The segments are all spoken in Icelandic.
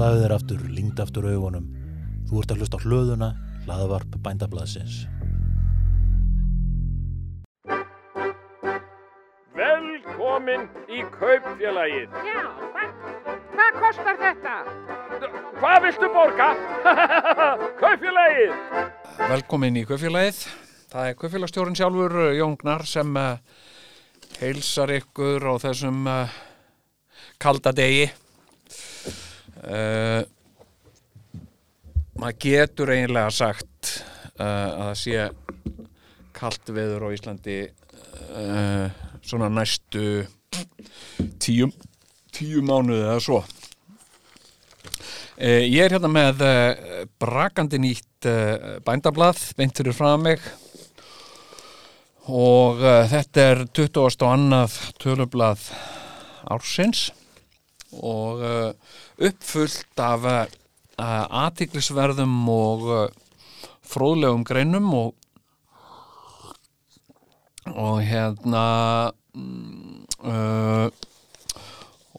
Slaðu þér aftur, lingd aftur augunum. Þú ert að hlusta á hlöðuna, hlaðavarp bændablaðsins. Velkomin í kaupfélagið. Já, hvað, hvað kostar þetta? Hvað viltu borga? kaupfélagið. Velkomin í Kaufélagið. Það er Kaufélagstjórin sjálfur, uh, Jón Gnar, sem uh, heilsar ykkur á þessum uh, kalda degi. Uh, maður getur eiginlega sagt uh, að það sé kalt veður á Íslandi uh, svona næstu tíu, tíu mánuði eða svo. Ég er hérna með brakandi nýtt bændablað, beint fyrir frá mig og þetta er 20. og annað tölublað ársins og uh, uppfullt af uh, aðtiklisverðum og uh, fróðlegum greinum og og hérna uh,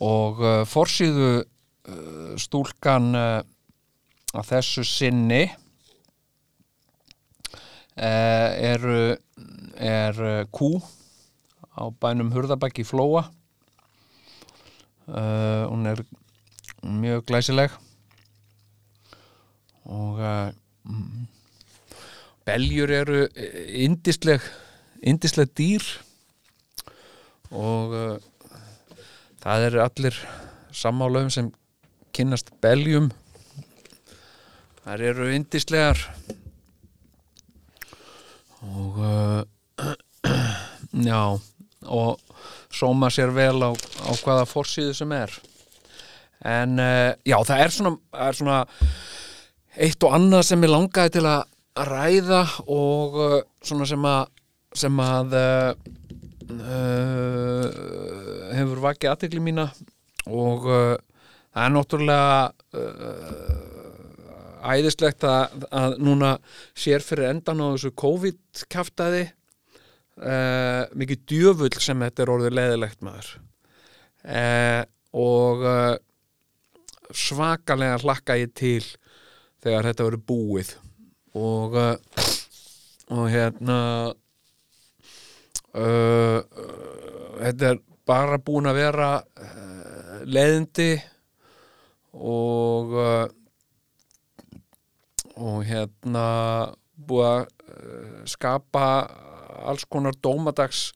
og forsýðu stúlkan að þessu sinni er uh, kú á bænum Hurðabæk í Flóa uh, hún er mjög glæsileg. Og uh, mm, beljur eru indisleg indisleg dýr. Og uh, það eru allir sammálöfum sem kynnast beljum. Þær eru indislegar og já og sóma sér vel á, á hvaða forsýðu sem er. En uh, já það er svona, er svona eitt og annað sem ég langaði til að ræða og uh, svona sem að sem að uh, hefur vakið aðtekli mína og það er náttúrulega æðislegt að, að núna sér fyrir endan á þessu COVID-kaftaði uh, mikið djöfull sem þetta er orðið leðilegt maður. Uh, og uh, svakalega hlakka ég til þegar þetta verður búið. Og og hérna þetta er bara búin að vera leðindi og og hérna búið að skapa alls konar dómadags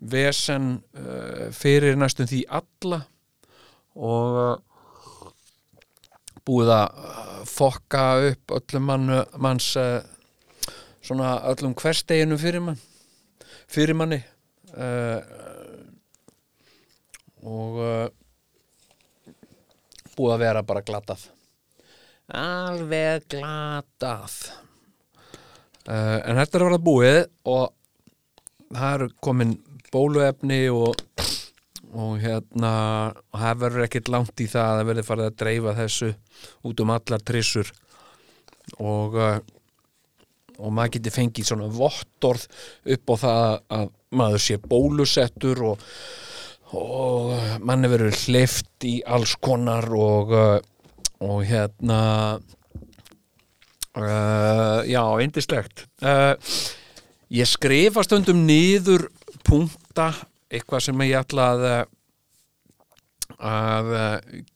vesen uh, fyrir næstum því alla og uh, búið að uh, fokka upp öllum mann, manns svona öllum hversteginu fyrir mann fyrir manni og búið að vera bara glatað. Alveg glatað. Uh, en þetta er að vera búið og það eru komin bóluefni og og hérna og það verður ekkert langt í það að það verður farið að dreifa þessu út um allar trissur. Og uh, og maður geti fengið svona vottorð upp á það að maður sé bólusettur og, og manni verður hleyft í alls konar og, uh, og hérna uh, já, eindislegt uh, ég skrifa stundum niður punkta eitthvað sem ég ætla að að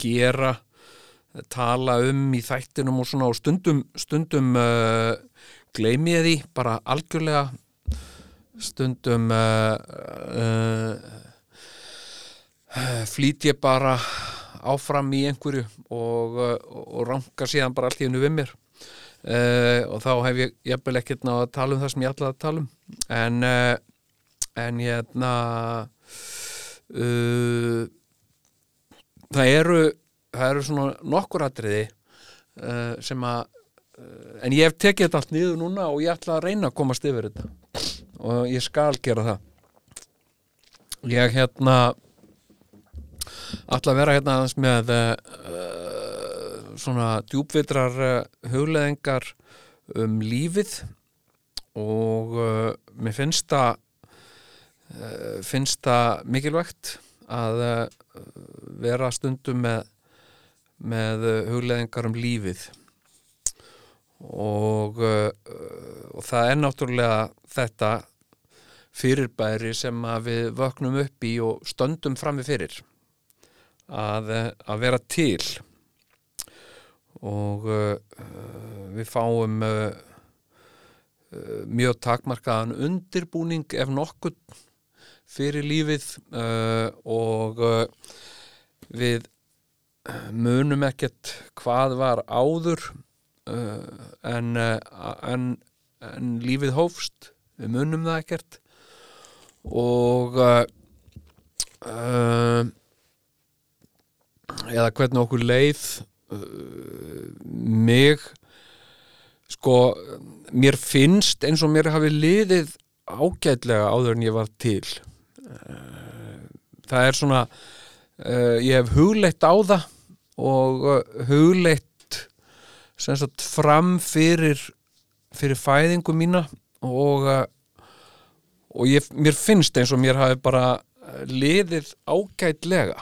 gera tala um í þættinum og svona og stundum stundum uh, gleymi ég því bara algjörlega. Stundum uh, uh, flýt ég bara áfram í einhverju og, uh, og ranka síðan bara allt í hennu við mér uh, og þá hef ég jafnvel ekkert náða að tala um það sem ég ætlaði að tala um. En uh, en hérna uh, það eru það eru svona nokkur atriði sem að en ég hef tekið þetta allt niður núna og ég ætla að reyna að komast yfir þetta. Og ég skal gera það. Ég hérna ætla að vera hérna aðeins með svona djúpvitrar uh, hugleðingar um lífið og uh, mér finnst það uh, finnst það mikilvægt að uh, vera stundum með með hugleðingar um lífið. Og, og það er náttúrulega þetta fyrirbæri sem við vöknum upp í og stöndum frammi fyrir að, að vera til og uh, við fáum uh, uh, mjög takmarkaðan undirbúning ef nokkuð fyrir lífið uh, og uh, við munum ekkert hvað var áður uh, en, uh, en, en lífið hófst. Við munum það ekkert. Og uh, uh, eða hvernig okkur leið uh, mig sko mér finnst eins og mér hafi liðið ágætlega áður en ég var til. Uh, það er svona uh, ég hef hugleitt á það og hugleitt sagt fram fyrir fyrir fæðingu mína og og ég, mér finnst eins og mér hafi bara liðið ágætlega.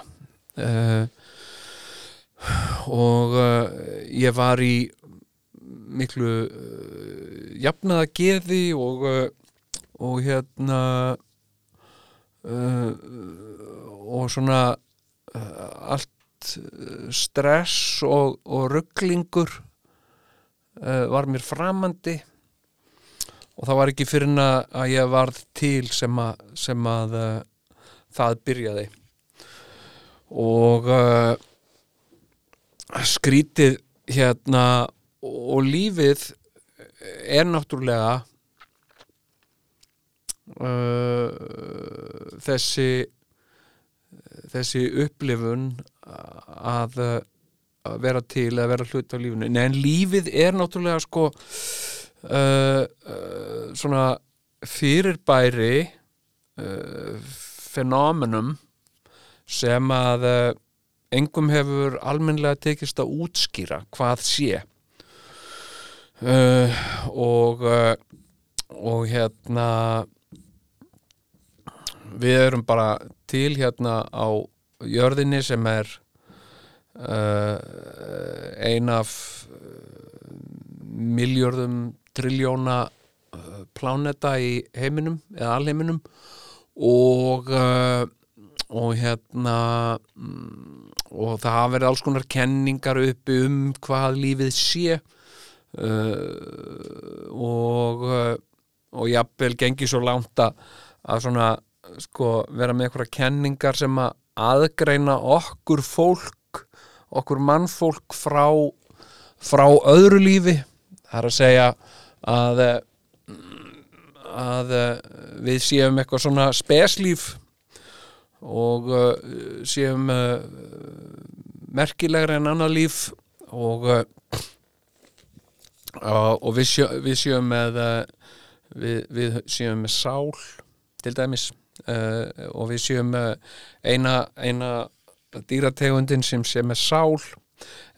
Uh, og uh, ég var í miklu uh, jafnaða geði og, uh, og hérna uh, og svona uh, allt uh, stress og, og rugglingur var mér framandi. Og það var ekki fyrir að ég varð til sem að, sem að það byrjaði. Og uh, skrítið hérna og lífið er náttúrulega uh, þessi þessi upplifun að, að vera til að vera hlut á lífinu. Nei, en lífið er náttúrulega sko uh, uh, svona fyrirbæri uh, fenómenum sem að uh, engum hefur almennlega tekist að útskýra hvað sé. Uh, og uh, og hérna við erum bara til hérna á jörðinni sem er uh, ein af miljörðum triljóna pláneta í heiminum eða alheiminum. Og og hérna mm, og það hafa verið alls konar kenningar uppi um hvað lífið sé. Uh, og uh, og jafnvel gengi svo langt að, að svona sko vera með eitthvað kenningar sem að aðgreina okkur fólk okkur mannfólk frá frá öðru lífi. Það er að segja að að við séum eitthvað svona speslíf og uh, séum uh, merkilegra en annað líf og uh, og við, sjö, við séum með við, við séum með sál til dæmis og við séum eina, eina dýrategundin sem sé með sál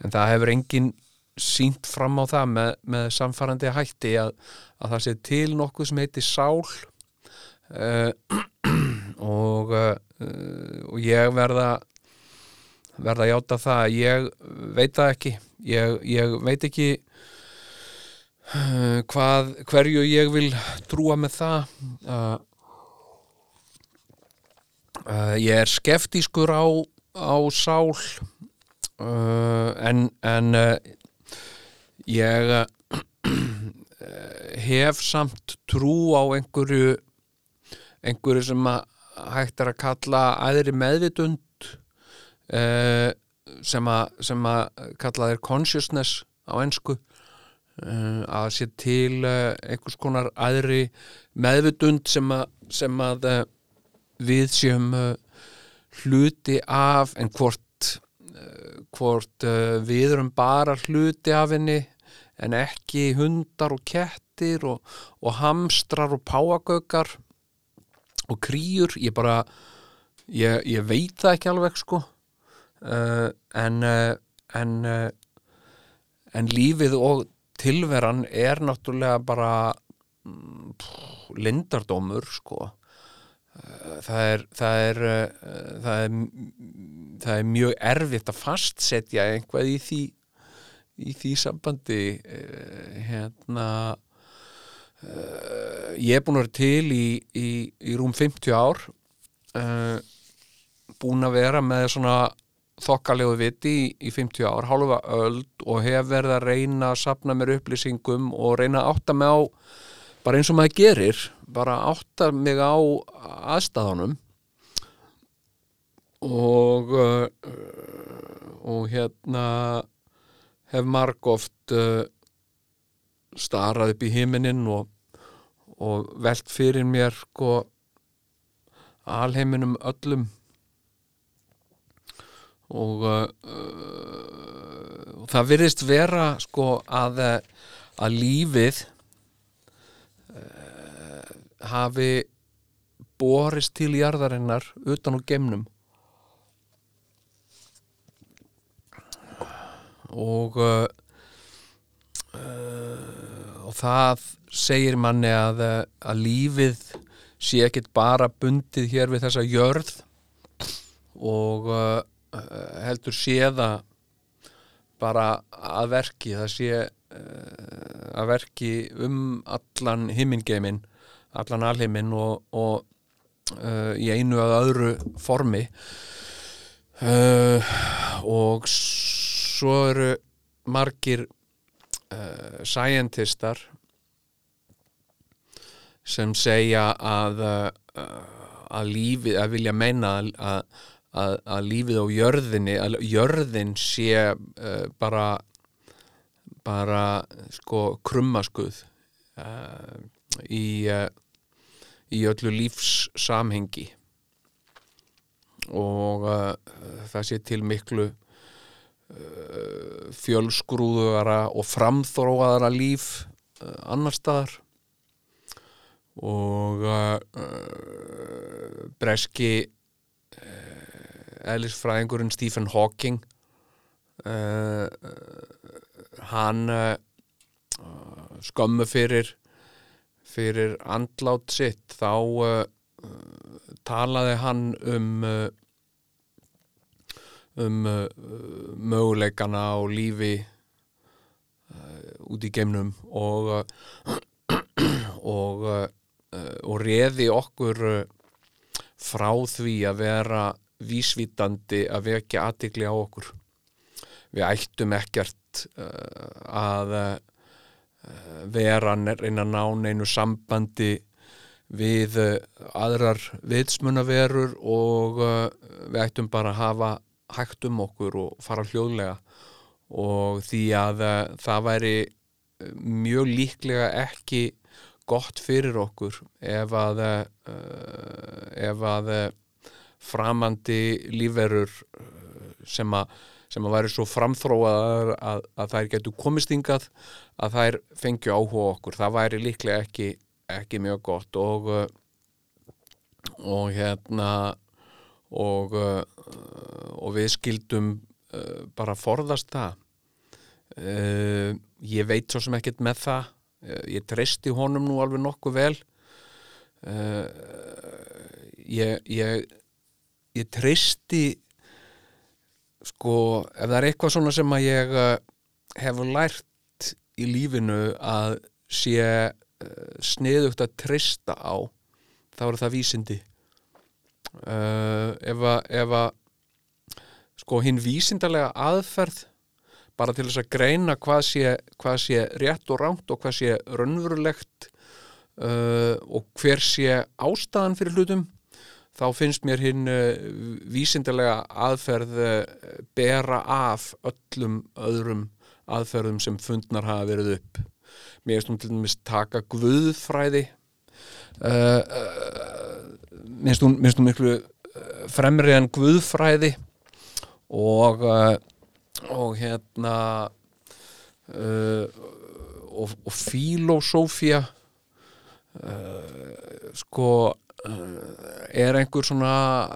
en það hefur engin sínt fram á það með, með samfarandi hætti að, að það sé til nokkuð sem heiti sál uh, og, uh, og ég verða verða að játa það að ég veit það ekki. Ég, ég veit ekki uh, hvað, hverju ég vil trúa með það. Uh, uh, ég er skeftískur á, á sál uh, en, en ég hef samt trú á einhverju einhverju sem að hægt er að kalla aðri meðvitund uh, sem að, sem að kalla þeir consciousness á ensku uh, að sé til uh, einhvers konar aðri meðvitund sem að, sem að við séum hluti af en hvort hvort uh, við erum bara hluti af henni en ekki hundar og kettir og, og hamstrar og páagöggar og krýjur ég bara ég, ég veit það ekki alveg sko. Uh, en uh, en uh, en lífið og tilveran er náttúrulega bara mm, pff, lindardómur sko. Það er það er, það er það er mjög erfitt að fastsetja einhvað í því í því sambandi. Hérna ég er búin að vera til í, í, í rúm 50 ár uh, búin að vera með svona þokkalegu viti í, í 50 ár, hálfa öld og hef verið að reyna að sapna mér upplýsingum og reyna að átta mig á bara eins og maður gerir bara átta mig á aðstæðanum og uh, og hérna hef marg oft uh, starað upp í himinin og, og velt fyrir mér sko alheiminum öllum. Og, uh, og það virðist vera sko að, að lífið uh, hafi borist til jarðarinnar utan úr gemnum og uh, uh, og það segir manni að, að lífið sé ekkit bara bundið hér við þessa jörð og uh, heldur séða bara að verki það sé uh, að verki um allan himmingeimin allan alheimin og, og uh, í einu að öðru formi. Og svo eru margir uh, scientistar sem segja að uh, að lífið, að vilja meina að, að, að lífið á jörðinni að jörðin sé uh, bara bara sko krummaskuð uh, í uh, í öllu lífssamhengi. Og það sé til miklu fjölsgrúðara og framþróaðara líf annar staðar. Og uh, breski eðlisfræðingurinn Stephen Hawking hann skömmu fyrir fyrir andlát sitt þá talaði hann um um uh, möguleikana á lífi uh, út í geimnum og uh, og, og reði okkur frá því að vera vísvítandi að vekja aðtikli á okkur. Við ættum ekkert að vera reyna að ná neinu sambandi við aðrar vitsmunaverur og við ættum bara að hafa hægt um okkur og fara hljóðlega. Og því að uh, það væri mjög líklega ekki gott fyrir okkur ef að uh, ef að framandi lífverur sem að sem að væri svo framþróaðar að, að þær getur komist yngað að þær fengju áhuga okkur. Það væri líklega ekki, ekki mjög gott. Og og hérna og, og við skildum uh, bara forðast það. Uh, ég veit svo sem ekkert með það. Ég treysti honum nú alveg nokkuð vel. Ég, ég ég treysti sko ef það er eitthvað svona sem að ég hefur lært í lífinu að sé sniðugt að treysta á þá er það vísindi. Uh, ef að sko hinn vísindarlega aðferð bara til þess að greina hvað sé, hvað sé rétt og ránt og hvað sé raunverulegt uh, og hver sé ástæðan fyrir hlutum þá finnst mér hinn uh, vísindarlega aðferð uh, bera af öllum öðrum aðferðum sem fundnar hafa verið upp. Mér finnst um til dæmis taka guðfræði uh, minnst hún, minnst hún miklu fremri en guðfræði og og hérna uh, og, og filosófía uh, sko uh, er einhver svona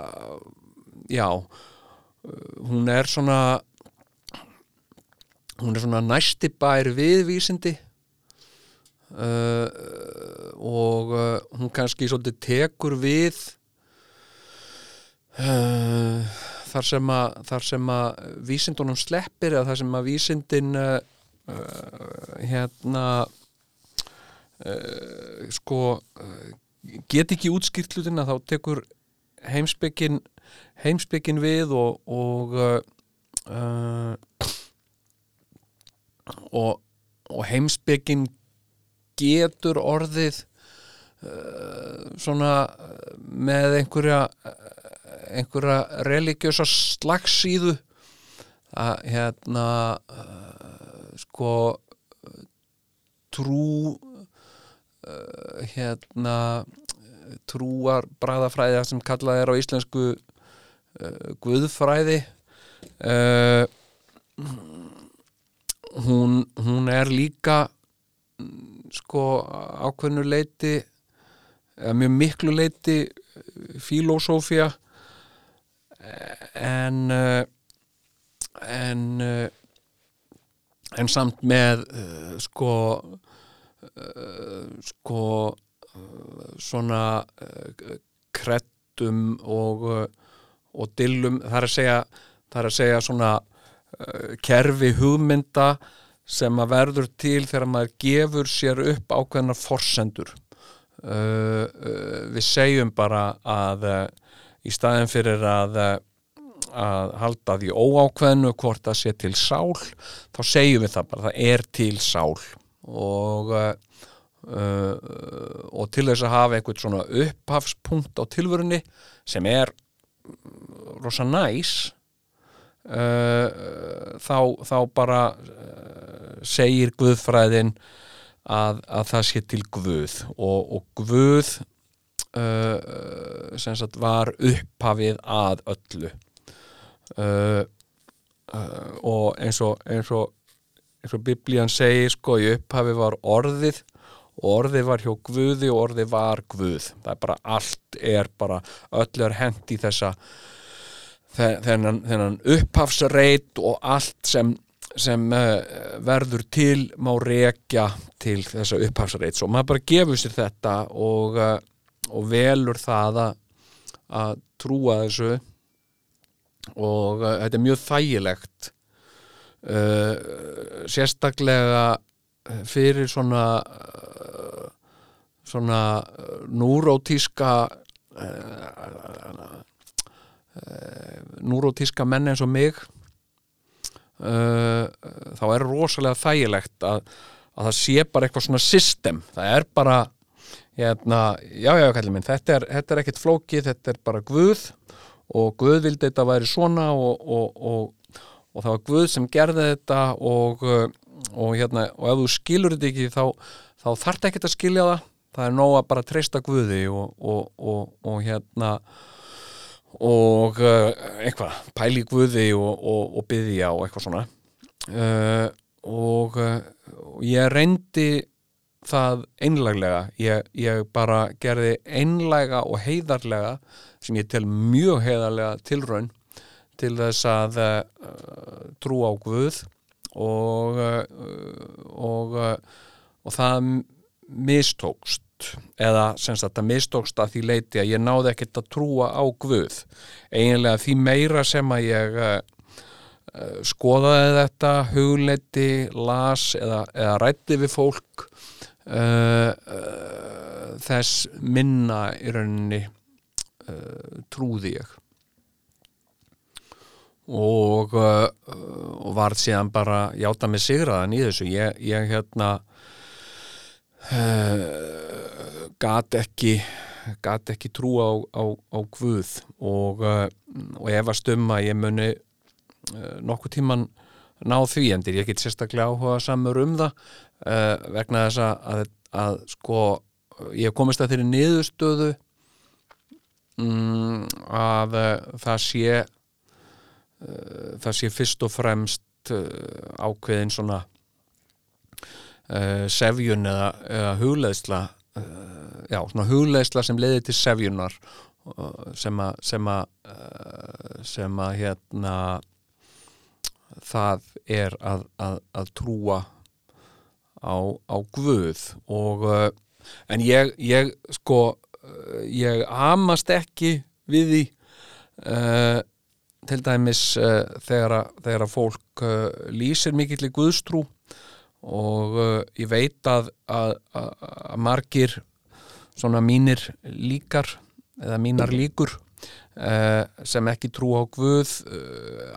já hún er svona hún er svona næsti bær viðvísindi Uh, og hún kannski svolítið tekur við uh, þar sem að, þar sem að vísindunum sleppir eða þar sem að vísindin uh, hérna uh, sko get ekki útskýrt hlutina þá tekur heimspekin heimspekin við og og, uh, og, og heimspekin getur orðið svona með einhverja einhverja religjösa slagsíðu að hérna uh, sko trú uh, hérna trúar bræðafræði sem kallað er á íslensku uh, guðfræði uh, hún, hún er líka sko ákveðnu leiti eða mjög miklu leiti filosófía en uh, en uh, en samt með uh, sko sko svona krettum og og dillum, það er að segja það er að segja svona kerfi hugmynda sem að verður til þegar maður gefur sér upp ákveðnar forsendur. Uh, uh, við segjum bara að uh, í staðin fyrir að uh, að halda því óákveðnu hvort það sé til sál þá segjum við það bara, það er til sál. Og uh, og til þess að hafa einhvern svona upphafspunkt á tilvörunni sem er rosa næs uh, þá, þá bara uh, segir Guðfræðin að, að það sé til Guð. Og, og Guð uh, sem sagt var upphafið að öllu. Uh, uh, og eins og eins og, og biblían segir sko í upphafi var orðið orðið var hjá Guði og orðið var Guð. Það er bara allt er bara öll er hent í þessa þe- þennan, þennan upphafsreit og allt sem, sem uh, verður til má rekja til þessa upphafsreit. Og maður bara gefur sér þetta og, uh, og velur það að, að trúa þessu. Og uh, þetta er mjög þægilegt uh, sérstaklega uh, fyrir svona uh, svona núrótíska núrótíska menn eins og mig þá er rosalega þægilegt að, að það sé bara eitthvað svona system. Það er bara hérna, já já kallið minn, þetta er, þetta er ekkert flókið, þetta er bara Guð og Guð vildi þetta væri svona og, og, og, og það var Guð sem gerði þetta og, hérna, ef þú skilur þetta ekki þá, þá þarf ekkert að skilja það. Það er nóg að bara treysta Guði og, hérna og uh, eitthvað, pæli Guði og, byðja og eitthvað svona. Uh, og ég reyndi það einlæglega. Ég, ég bara gerði einlæga og heiðarlega sem ég tel mjög heiðarlega tilraun til þess að uh, trúa á Guð og uh, og, uh, og það mistókst eða sem sagt að mistókst að því leiti að ég náði ekkert að trúa á Guð. Eiginlega því meira sem að ég skoðaði þetta hugleiti, las eða, eða rætti við fólk uh, uh, þess minna í rauninni uh, trúði ég. Og, og var síðan bara játa mig sigraðan í þessu. Ég, ég hérna gat ekki gat ekki trú á, á, á Guð. Og, og efast um að ég muni nokkuð tíman ná því endir ég get sérstaklega áhuga samur um það uh, vegna þess að, að, sko ég komist að þeirri niðurstöðu um, að uh, það sé uh, það sé fyrst og fremst uh, ákveðin svona sefjun eða, eða hugleðsla já, svona hugleðsla sem leiði til sefjunar uh, sem að sem að, sem að hérna það er að, að, að trúa á, á Guð og uh, en ég, ég sko uh, ég amast ekki við því uh, til dæmis uh, þegar, að, þegar að fólk uh, lýsir mikill í guðstrú og ég veit að, að, að, margir svona mínir líkar eða mínar líkur sem ekki trú á Guð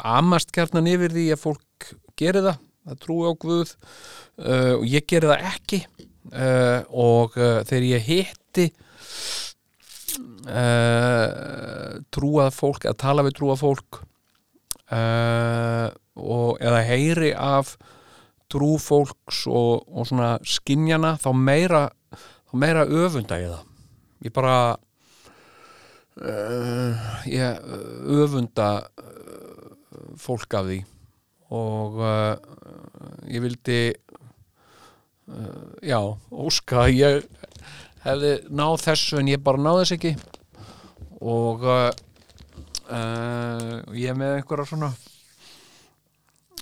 amast kjarnan yfir því að fólk gerir það, að trú á Guð uh, og ég gerir það ekki uh, og uh, þegar ég hitti uh, trúað fólk eða tala við trúað fólk uh, og, eða heyri af trú fólks og, og svona skinjana þá meira, þá meira öfunda ég það. Ég bara uh, ég öfunda fólk af því og uh, ég vildi uh, já, óska ég hefði náð þessu en ég bara náð þess ekki. Og uh, uh, ég er með einhverja svona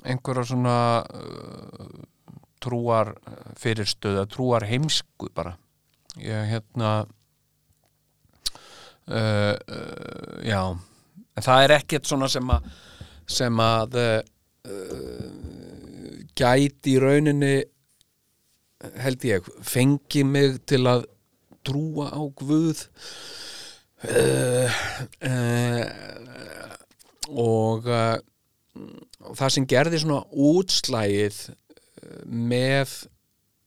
einhverja svona uh, trúar fyrirstöða, trúar heimsku bara. Ég hérna uh, uh, já. En það er ekkert svona sem að sem að uh, gæti í rauninni held ég fengi mig til að trúa á Guð. Uh, uh, og uh, það sem gerði svona útslægið með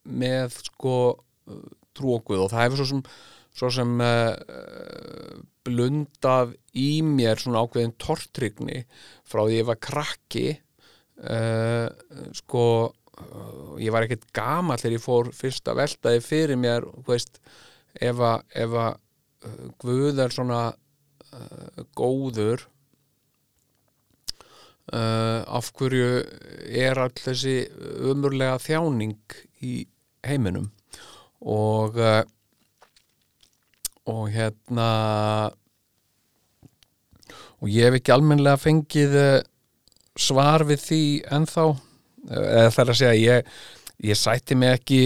með sko trú á Guð. Og það hefur svo sem, svo sem uh, blundað í mér svona ákveðin tortrygni frá því ég var krakki uh, sko uh, ég var ekkert gamall þegar ég fór fyrst að veltaði fyrir mér veist, ef að, ef að uh, Guð er svona góður af hverju er all þessi umurlega þjáning í heiminum? Og og hérna og ég hef ekki almennlega fengið uh, svar við því ennþá? Eða það er að segja ég, ég sætti mig ekki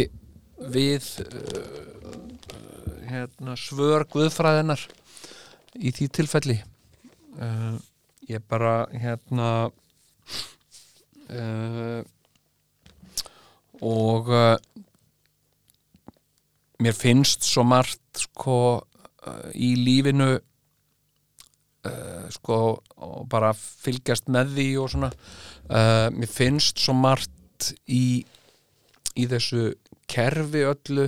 við uh, hérna, svör guðfræðinar í því tilfelli. Uh, ég bara hérna uh, og mér finnst svo margt sko í lífinu uh, sko og bara fylgjast með því og svona. Uh, mér finnst svo margt í í þessu kerfi öllu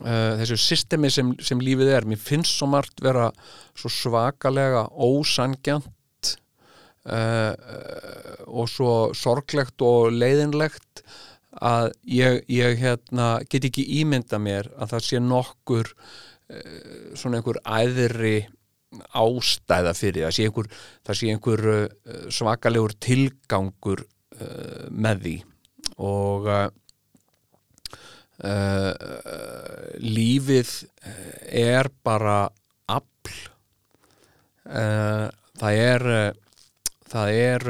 uh, þessu systemi sem, sem lífið er mér finnst svo margt vera svo svakalega ósangjant og svo sorglegt og leiðinlegt að ég, ég hérna, get ekki ímynda mér að það sé nokkur svona einhver æðri ástæða fyrir það sé einhver, það sé einhver uh, svakalegur tilgangur uh, með því. Og uh, uh, lífið er bara afl. Það er það er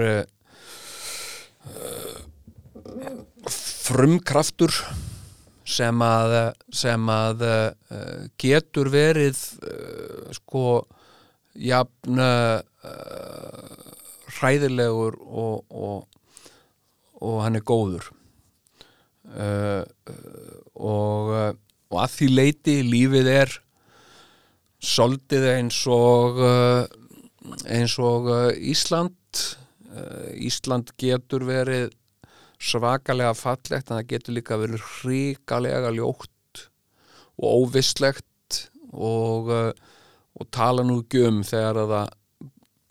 frumkraftur sem að, sem að uh, getur verið uh, sko jafn uh, hræðilegur og, og, og hann er góður. Og, og að því leiti lífið er soldið eins og eins og Ísland. Ísland getur verið svakalega fallegt en það getur líka verið hrikalega ljótt og óvisslegt og, uh, og tala nú ekki um þegar að það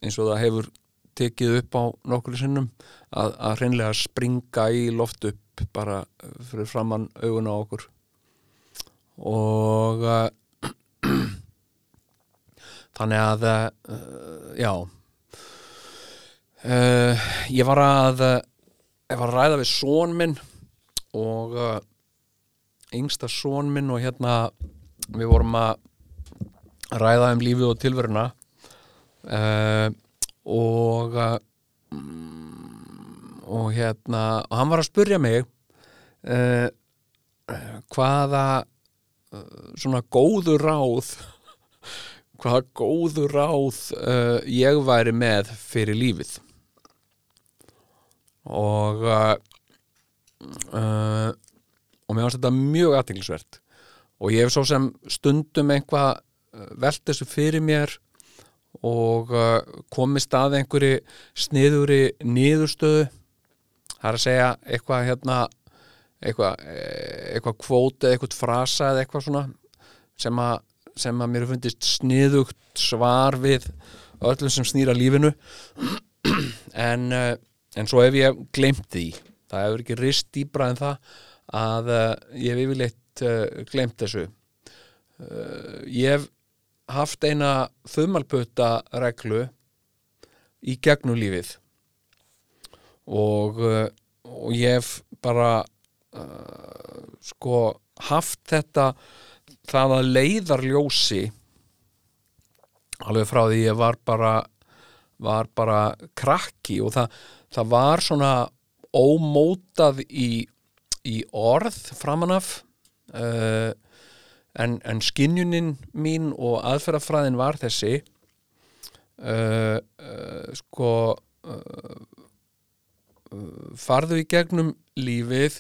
eins og það hefur tekið upp á nokkru sinnum að, að hreinlega springa í loft upp bara fyrir framann augun á okkur. Og uh, þannig að uh, já. Ég var að ég var að ræða við són minn og uh, yngsta són minn og hérna við vorum að ræða um lífið og tilveruna uh, og uh, og hérna og hann var að spurja mig uh, hvaða uh, svona góðu ráð hvaða góðu ráð uh, ég væri með fyrir lífið og uh, uh, og mér finnst þetta mjög aðteglisvert og ég hef svo sem stundum einhvað uh, velt þessu fyrir mér og uh, komist að einhverju sniðuri niðurstöðu. Það er að segja eitthvað hérna eitthvað, eh, eitthvað kvót eða eitthvað frasa eða eitthvað svona sem að, sem að mér fundist sniðugt svar við öllum sem snýra lífinu. En, uh, en svo hef ég glemt því. Það hefur ekki rist dýbra en það að uh, ég hef yfirleitt uh, glemt þessu. Uh, ég hef haft eina þumalputta reglu í gegnum lífið. Og, og ég hef bara uh, sko haft þetta það að leiðarljósi alveg frá því ég var bara var bara krakki og það, það var svona ómótað í, í orð framanaf uh, en, en skinjunin mín og aðferðafræðin var þessi uh, uh, sko farðu í gegnum lífið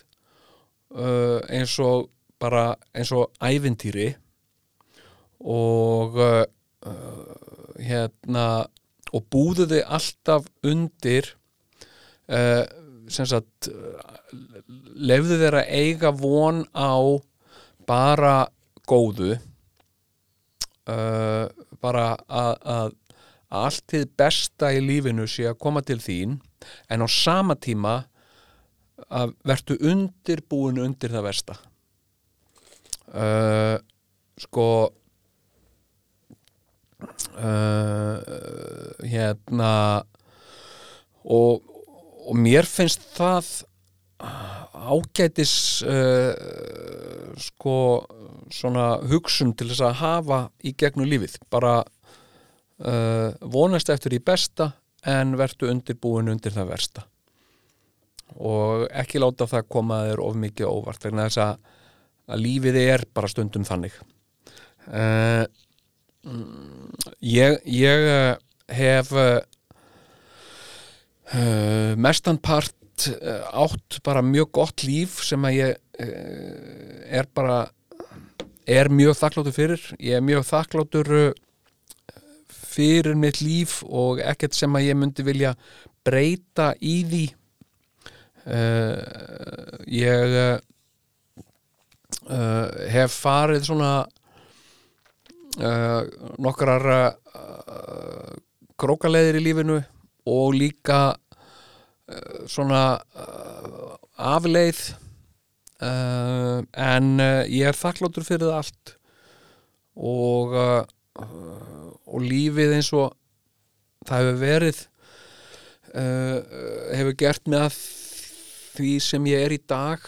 eins og bara eins og ævintýri og hérna og búðu þið alltaf undir uh, sem sagt lefðu þeir að eiga von á bara góðu uh, bara að, allt þið besta í lífinu sé að koma til þín en á sama tíma að vertu undirbúin undir það versta. Uh, sko uh, hérna og, og mér finnst það ágætis uh, sko svona hugsun til þess að hafa í gegnum lífið. Bara uh, vonast eftir í besta en vertu undirbúin undir það versta. Og ekki láta það koma þér of mikið óvart þess að, að lífið er bara stundum þannig. Uh, ég, ég uh, hef uh, mestan part uh, átt bara mjög gott líf sem að ég uh, er bara er mjög þakkláttur fyrir. Ég er mjög þakkláttur fyrir mitt líf og ekkert sem að ég myndi vilja breyta í því. Ég hef farið svona nokkrar uh, krókaleðir í lífinu og líka uh, svona afleið. En ég er þakkláttur fyrir það allt. Og og lífið eins og það hefur verið hefur gert mig að því sem ég er í dag.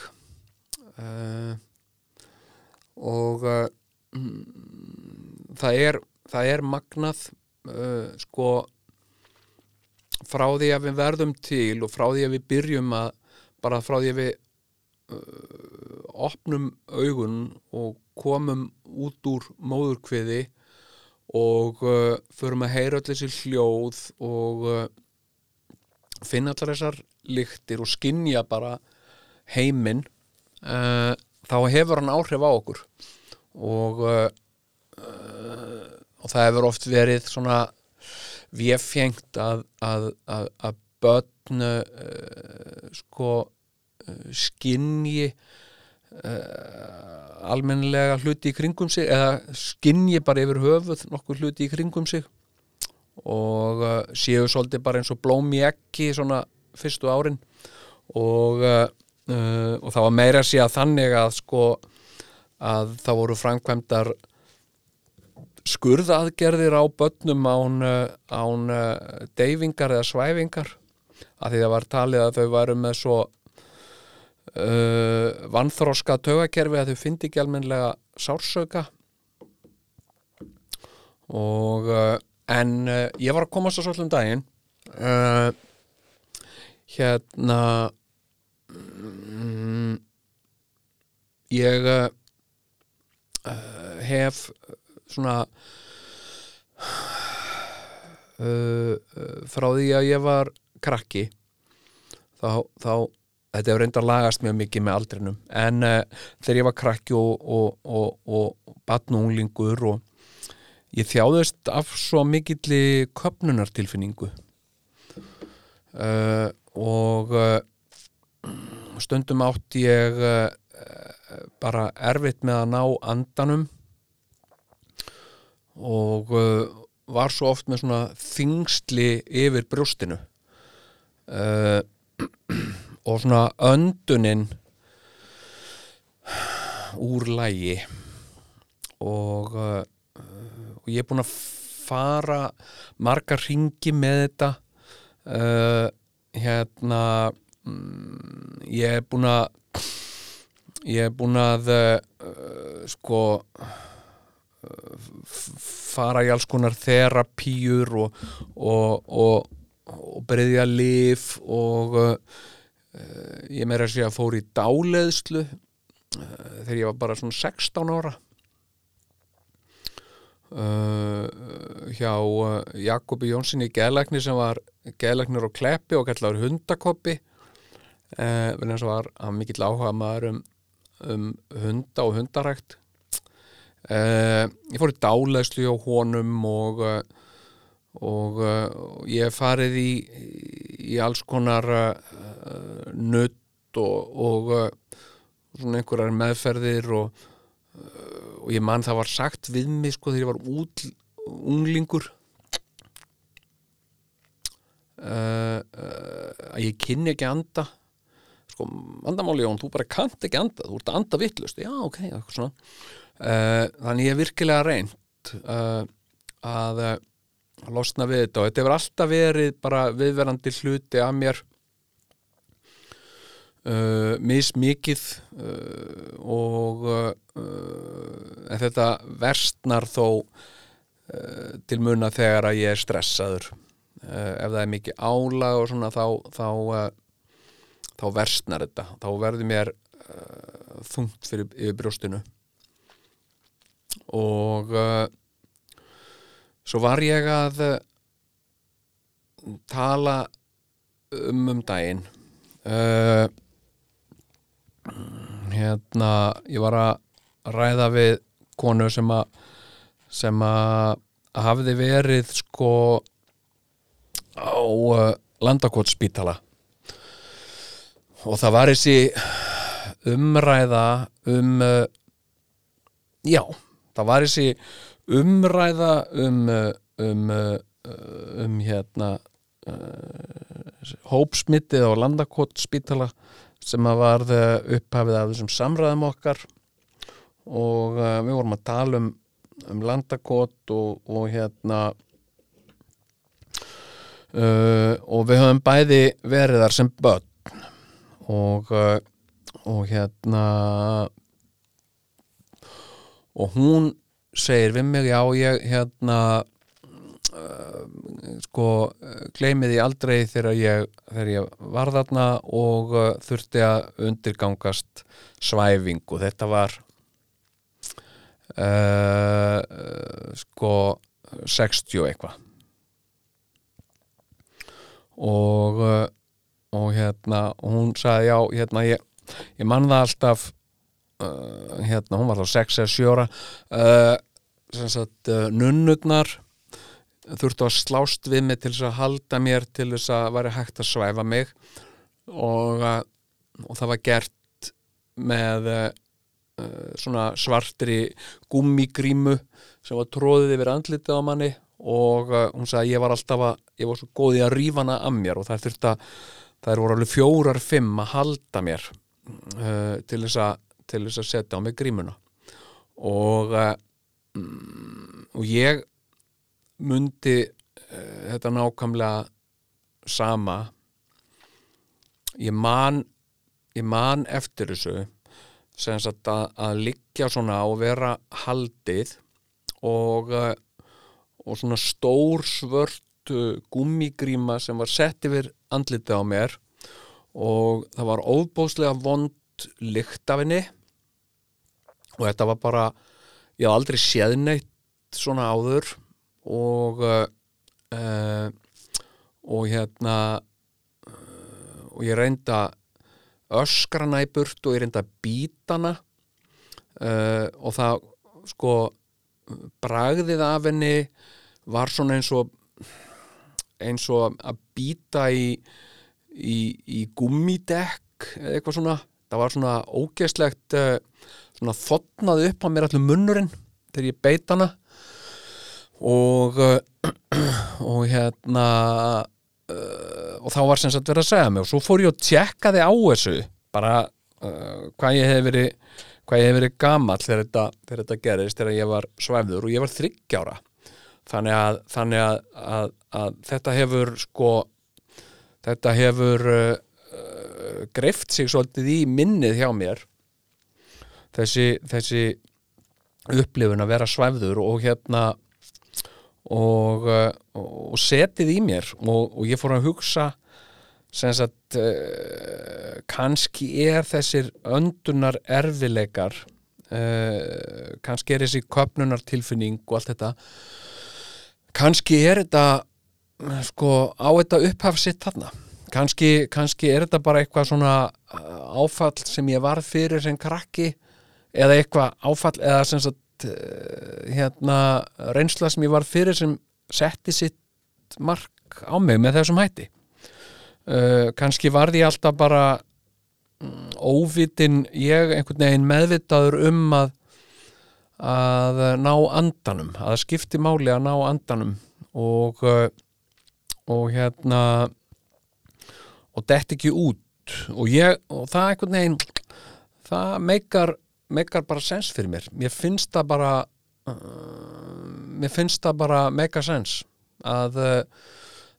Og mm, það er það er magnað uh, sko frá því að við verðum til og frá því að við byrjum að bara frá því að við uh, opnum augun og komum út úr móðurkviði og uh, förum að heyra allir þessi hljóð og uh, finna allar þessar lyktir og skinja bara heiminn uh, þá hefur hann áhrif á okkur og uh, og það hefur oft verið svona véfjengt að, að, að, að börn uh, sko uh, skinji uh, almennilega hluti í kringum sig eða skinji bara yfir höfuð nokkur hluti í kringum sig. Og séu svolítið bara eins og blóm í ekki svona fyrstu árin. Og, og það var meira að að þannig að sko að það voru framkvæmdar skurðaðgerðir á börnum án, uh, án uh, deyfingar eða svæfingar að því það var talið að þau varu með svo uh, vannþroska taugakerfi að þau fyndi ekki almennilega sársauka. Og uh, en uh, ég var að koma svo svolítið um daginn hérna mm, ég hef svona uh, uh, frá því að ég var krakki þá, þá þetta hefur reyndar lagast mjög mikið með aldrinum en uh, þegar ég var krakki og, og, og, og batnunglingur og ég þjáðist af svo mikilli köpnunartilfinningu uh, og uh, stundum átti ég uh, bara erfitt með að ná andanum og uh, var svo oft með svona þingstli yfir brjóstinu. Uh, og svona öndunin úr lægi og, uh, og ég er búin að fara margar ringi með þetta. Uh, hérna mm, ég er búin að ég er búin að uh, sko fara í alls konar þerapíur og, og, og, og breyðja lif og uh, ég meira að segja fór í dáleðslu uh, þegar ég var bara svona 16 ára. Uh, hjá uh, Jakobi Jónssoni geðlækni sem var geðlæknir á Kleppi og kallar hundakoppi uh, þess að var hann mikill áhuga maður um, um hunda og hundarækt Uh, ég fór í dálæslu á honum og uh, og uh, ég hef farið í, í alls konar nutt og, og svona einhverjar meðferðir og, og ég mann það var sagt við mig sko þegar ég var út, unglingur. Að ég kynni ekki anda. Sko, andamáli Jón, þú bara kannt ekki anda þú ert anda vittlust, já ok, eitthvað svona. Uh, þannig ég er virkilega reynd uh, að uh, losna við þetta og þetta hefur alltaf verið bara viðverandi hluti af mér mismikið og en þetta verstnar þó til munna þegar að ég er stressaður. Ef það er mikið álag og svona þá þá, þá verstnar þetta. Þá verður mér þungt fyrir brjóstinu og uh, svo var ég að uh, tala um um daginn. Uh, hérna ég var að ræða við konu sem að sem að hafði verið sko á uh, landakotspítala og það var þessi umræða um uh, já það var þessi umræða um um, um hérna uh, hópsmittið á landakotspítala sem að varð upphafið af þessum samræðum okkar. Og uh, við vorum að tala um, um landakot og, og hérna uh, og við höfum bæði verið þar sem börn. Og og hérna og hún segir við mig já ég hérna uh, sko gleymið ég aldrei þegar ég, þegar ég var þarna og uh, þurfti að undirgangast svæfingu. Þetta var uh, sko 60 eitthvað. Og og hérna hún sagði já hérna ég, ég man það alltaf uh, hérna, hún var þá 6 eða 7 ára. Uh, sagt uh, nunnugnar þurftu að slást við mig til þess að halda mér til þess að væri hægt að svæfa mig. Og, og það var gert með svona svartri gummigrímu sem var tróðið yfir andlitið á manni. Og hún sagði að ég var alltaf að ég var svo góð í að rífa hana að mér. Og það þurfti að það voru alveg fjórar fimm að halda mér uh, til þess að til þess að setja á mig grímuna. Og um, og ég mundi uh, þetta nákvæmlega sama. Ég man ég man eftir þessu að, að liggja svona og vera haldið og uh, og svona stór svört gummigríma sem var sett yfir andlitið á mér. Og það var óbóðslega vond lykt af henni og þetta var bara ég haf aldrei séð neitt svona áður og uh, og hérna uh, og ég reynda öskrana í burt og ég reynda bítana uh, og það sko bragðið af henni var svona eins og eins og að býta í, í, í gummidekk eða eitthvað svona. Það var svona ógeðslegt uh, svona þotnað upp á mér allur munnurinn þegar ég beit hana. Og uh, og hérna uh, og þá var sem sagt verið að segja mig og svo fór ég og tjekkaði á þessu bara uh, hvað ég hef verið hvað ég hef verið gamall þegar þetta, þegar þetta gerist þegar ég var svæfður og ég var þryggjára þannig að, þannig að, að, að þetta hefur sko þetta hefur uh, greift sig svolítið í minnið hjá mér þessi, þessi upplifun að vera svæfður og hérna og, uh, og setið í mér og, og ég fór að hugsa sem sagt uh, kannski er þessir öndunar erfileikar uh, kannski er þessi köpnunar tilfinning og allt þetta kannski er þetta sko á þetta upphaf sitt þarna. Kannski, kannski er þetta bara eitthvað svona áfall sem ég varð fyrir sem krakki eða eitthvað áfall eða sem sagt uh, hérna reynsla sem ég varð fyrir sem setti sitt mark á mig með þessum hætti. Uh, kannski varð ég alltaf bara mm, óvitin ég einhvern veginn meðvitaður um að að ná andanum að skipti máli að ná andanum og uh, og hérna og dett ekki út. Og ég, og það einhvern veginn það meikar meikar bara sens fyrir mér. Mér finnst það bara uh, mér finnst það bara meika sens að uh,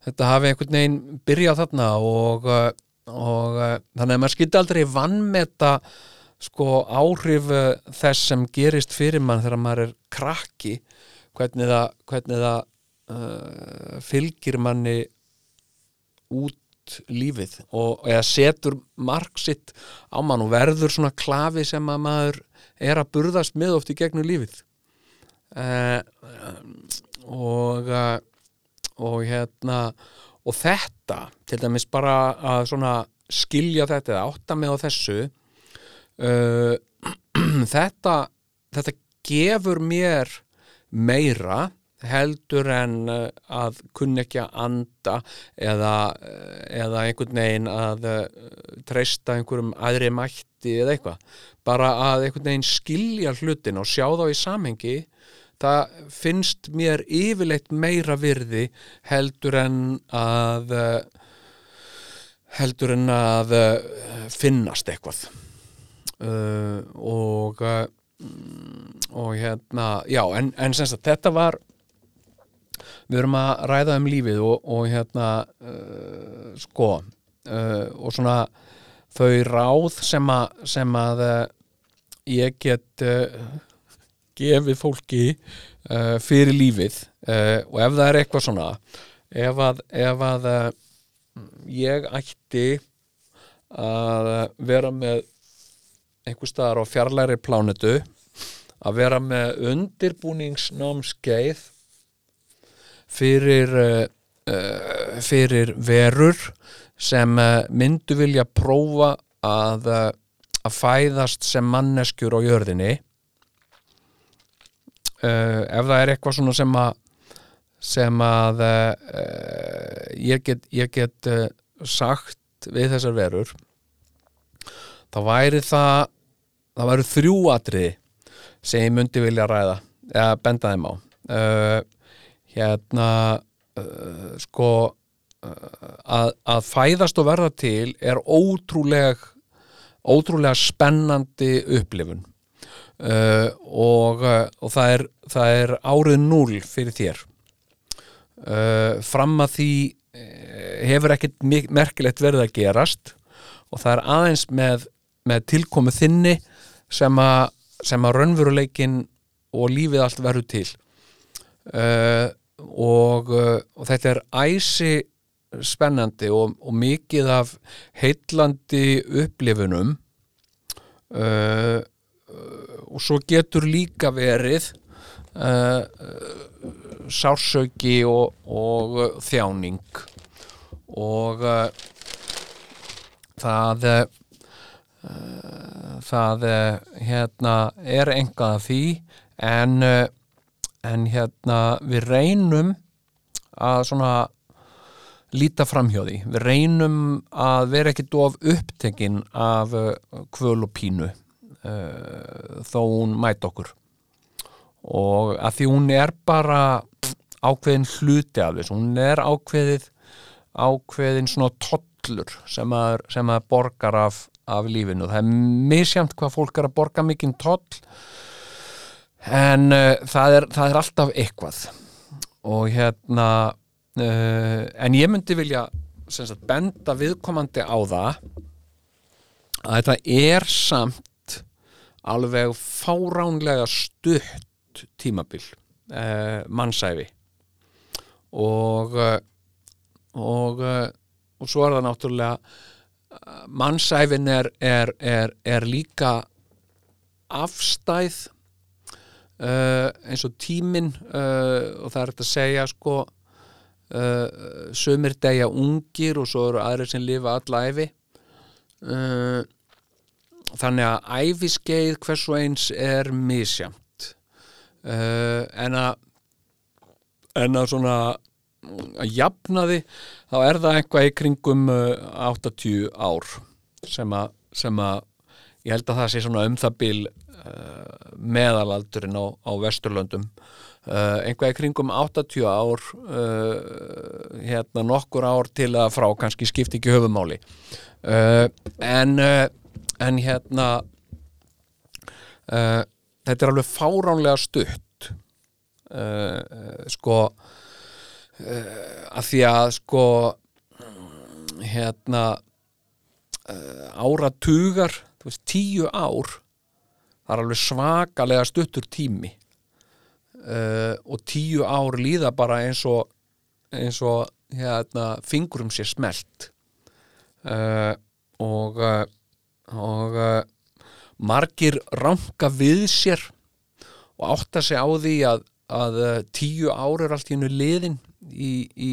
þetta hafi einhvern veginn byrjað þarna og, uh, og uh, þannig að maður skildi aldrei vannmeta sko áhrif uh, þess sem gerist fyrir mann þegar maður er krakki hvernig það, hvernig það fylgir manni út lífið og eða setur mark sitt á mann og verður svona klafi sem að maður er að burðast með oft í gegnum lífið. Uh, og uh, og hérna og þetta, til dæmis bara að svona skilja þetta eða átta mig á þessu uh, þetta þetta gefur mér meira heldur en uh, að kunna ekki að anda eða, uh, eða einhvern veginn að uh, treysta einhverjum aðri mætti eða eitthvað. Bara að einhvern veginn skilja hlutin og sjá þá í samhengi það finnst mér yfirleitt meira virði heldur en að heldur en að finnast eitthvað. Uh, og uh, og hérna já, en, en sem sagt, þetta var við erum að ræða um lífið og, og hérna uh, sko uh, og svona þau ráð sem að, sem að uh, ég get uh, gefið fólki uh, fyrir lífið uh, og ef það er eitthvað svona ef að, ef að ég ætti að vera með einhver staðar á fjarlæri plánetu að vera með undirbúningsnámskeið fyrir uh, uh, fyrir verur sem uh, myndu vilja prófa að, að fæðast sem manneskjur á jörðinni. Ef það er eitthvað svona sem að sem að ég get, ég get sagt við þessar verur þá væri það það væri þrjú atriði sem ég myndi vilja ræða eða benda þeim á hérna uh, sko uh, að, að fæðast og verða til er ótrúleg ótrúlega spennandi upplifun. Uh, og, og það er, það er árið núl fyrir þér. Fram að því hefur ekkert merkilegt verið að gerast og það er aðeins með, með tilkomu þinni sem að, sem að raunveruleikin og lífið allt verður til. Uh, og, uh, og þetta er æsi spennandi og, og mikið af heitlandi upplifunum. Uh, og svo getur líka verið uh, sársauki og, og þjáning. Og uh, það uh, það uh, hérna er engað af því en uh, en hérna við reynum að svona líta framhjóði við reynum að vera ekki dof upptekinn af uh, kvöl og pínu uh, þó hún mæti okkur. Og að því hún er bara ákveðin hluti af þess hún er ákveðið ákveðin svona tollur sem að, sem að borgar af, af lífinu. Það er misjæmt hvað fólk er að borga mikinn toll en uh, það, er, það er alltaf eitthvað. Og hérna uh, en ég myndi vilja sagt, benda viðkomandi á það að þetta er samt alveg fáránlega stutt tímabil uh, mannsæfi og uh, og, uh, og svo er það náttúrulega uh, mannsæfin er, er, er, er líka afstæð uh, eins og tíminn uh, og það er hægt að segja sko uh, sömur degja ungir og svo eru aðrir sem lifa alla æfi uh, þannig að æfiskeið hvers og eins er misjamt en að en að svona að jafna því þá er það eitthvað í kringum uh, 80 ár sem að, sem að ég held að það sé svona um það uh, meðalaldurinn á, á Vesturlöndum. Uh, einhvað í kringum 80 ár uh, hérna nokkur ár til að frá kannski skipti ekki höfumáli uh, en uh, en hérna þetta er alveg fáránlega stutt. Sko að því að sko hérna áratugar þú veist, tíu ár það er alveg svakalega stuttur tími. Uh, og tíu ár líða bara eins og eins og hérna, fingurum sér smelt. Uh, og uh, og margir ranka við sér og átta sig á því að, að tíu ár er allt í hennu liðin í, í,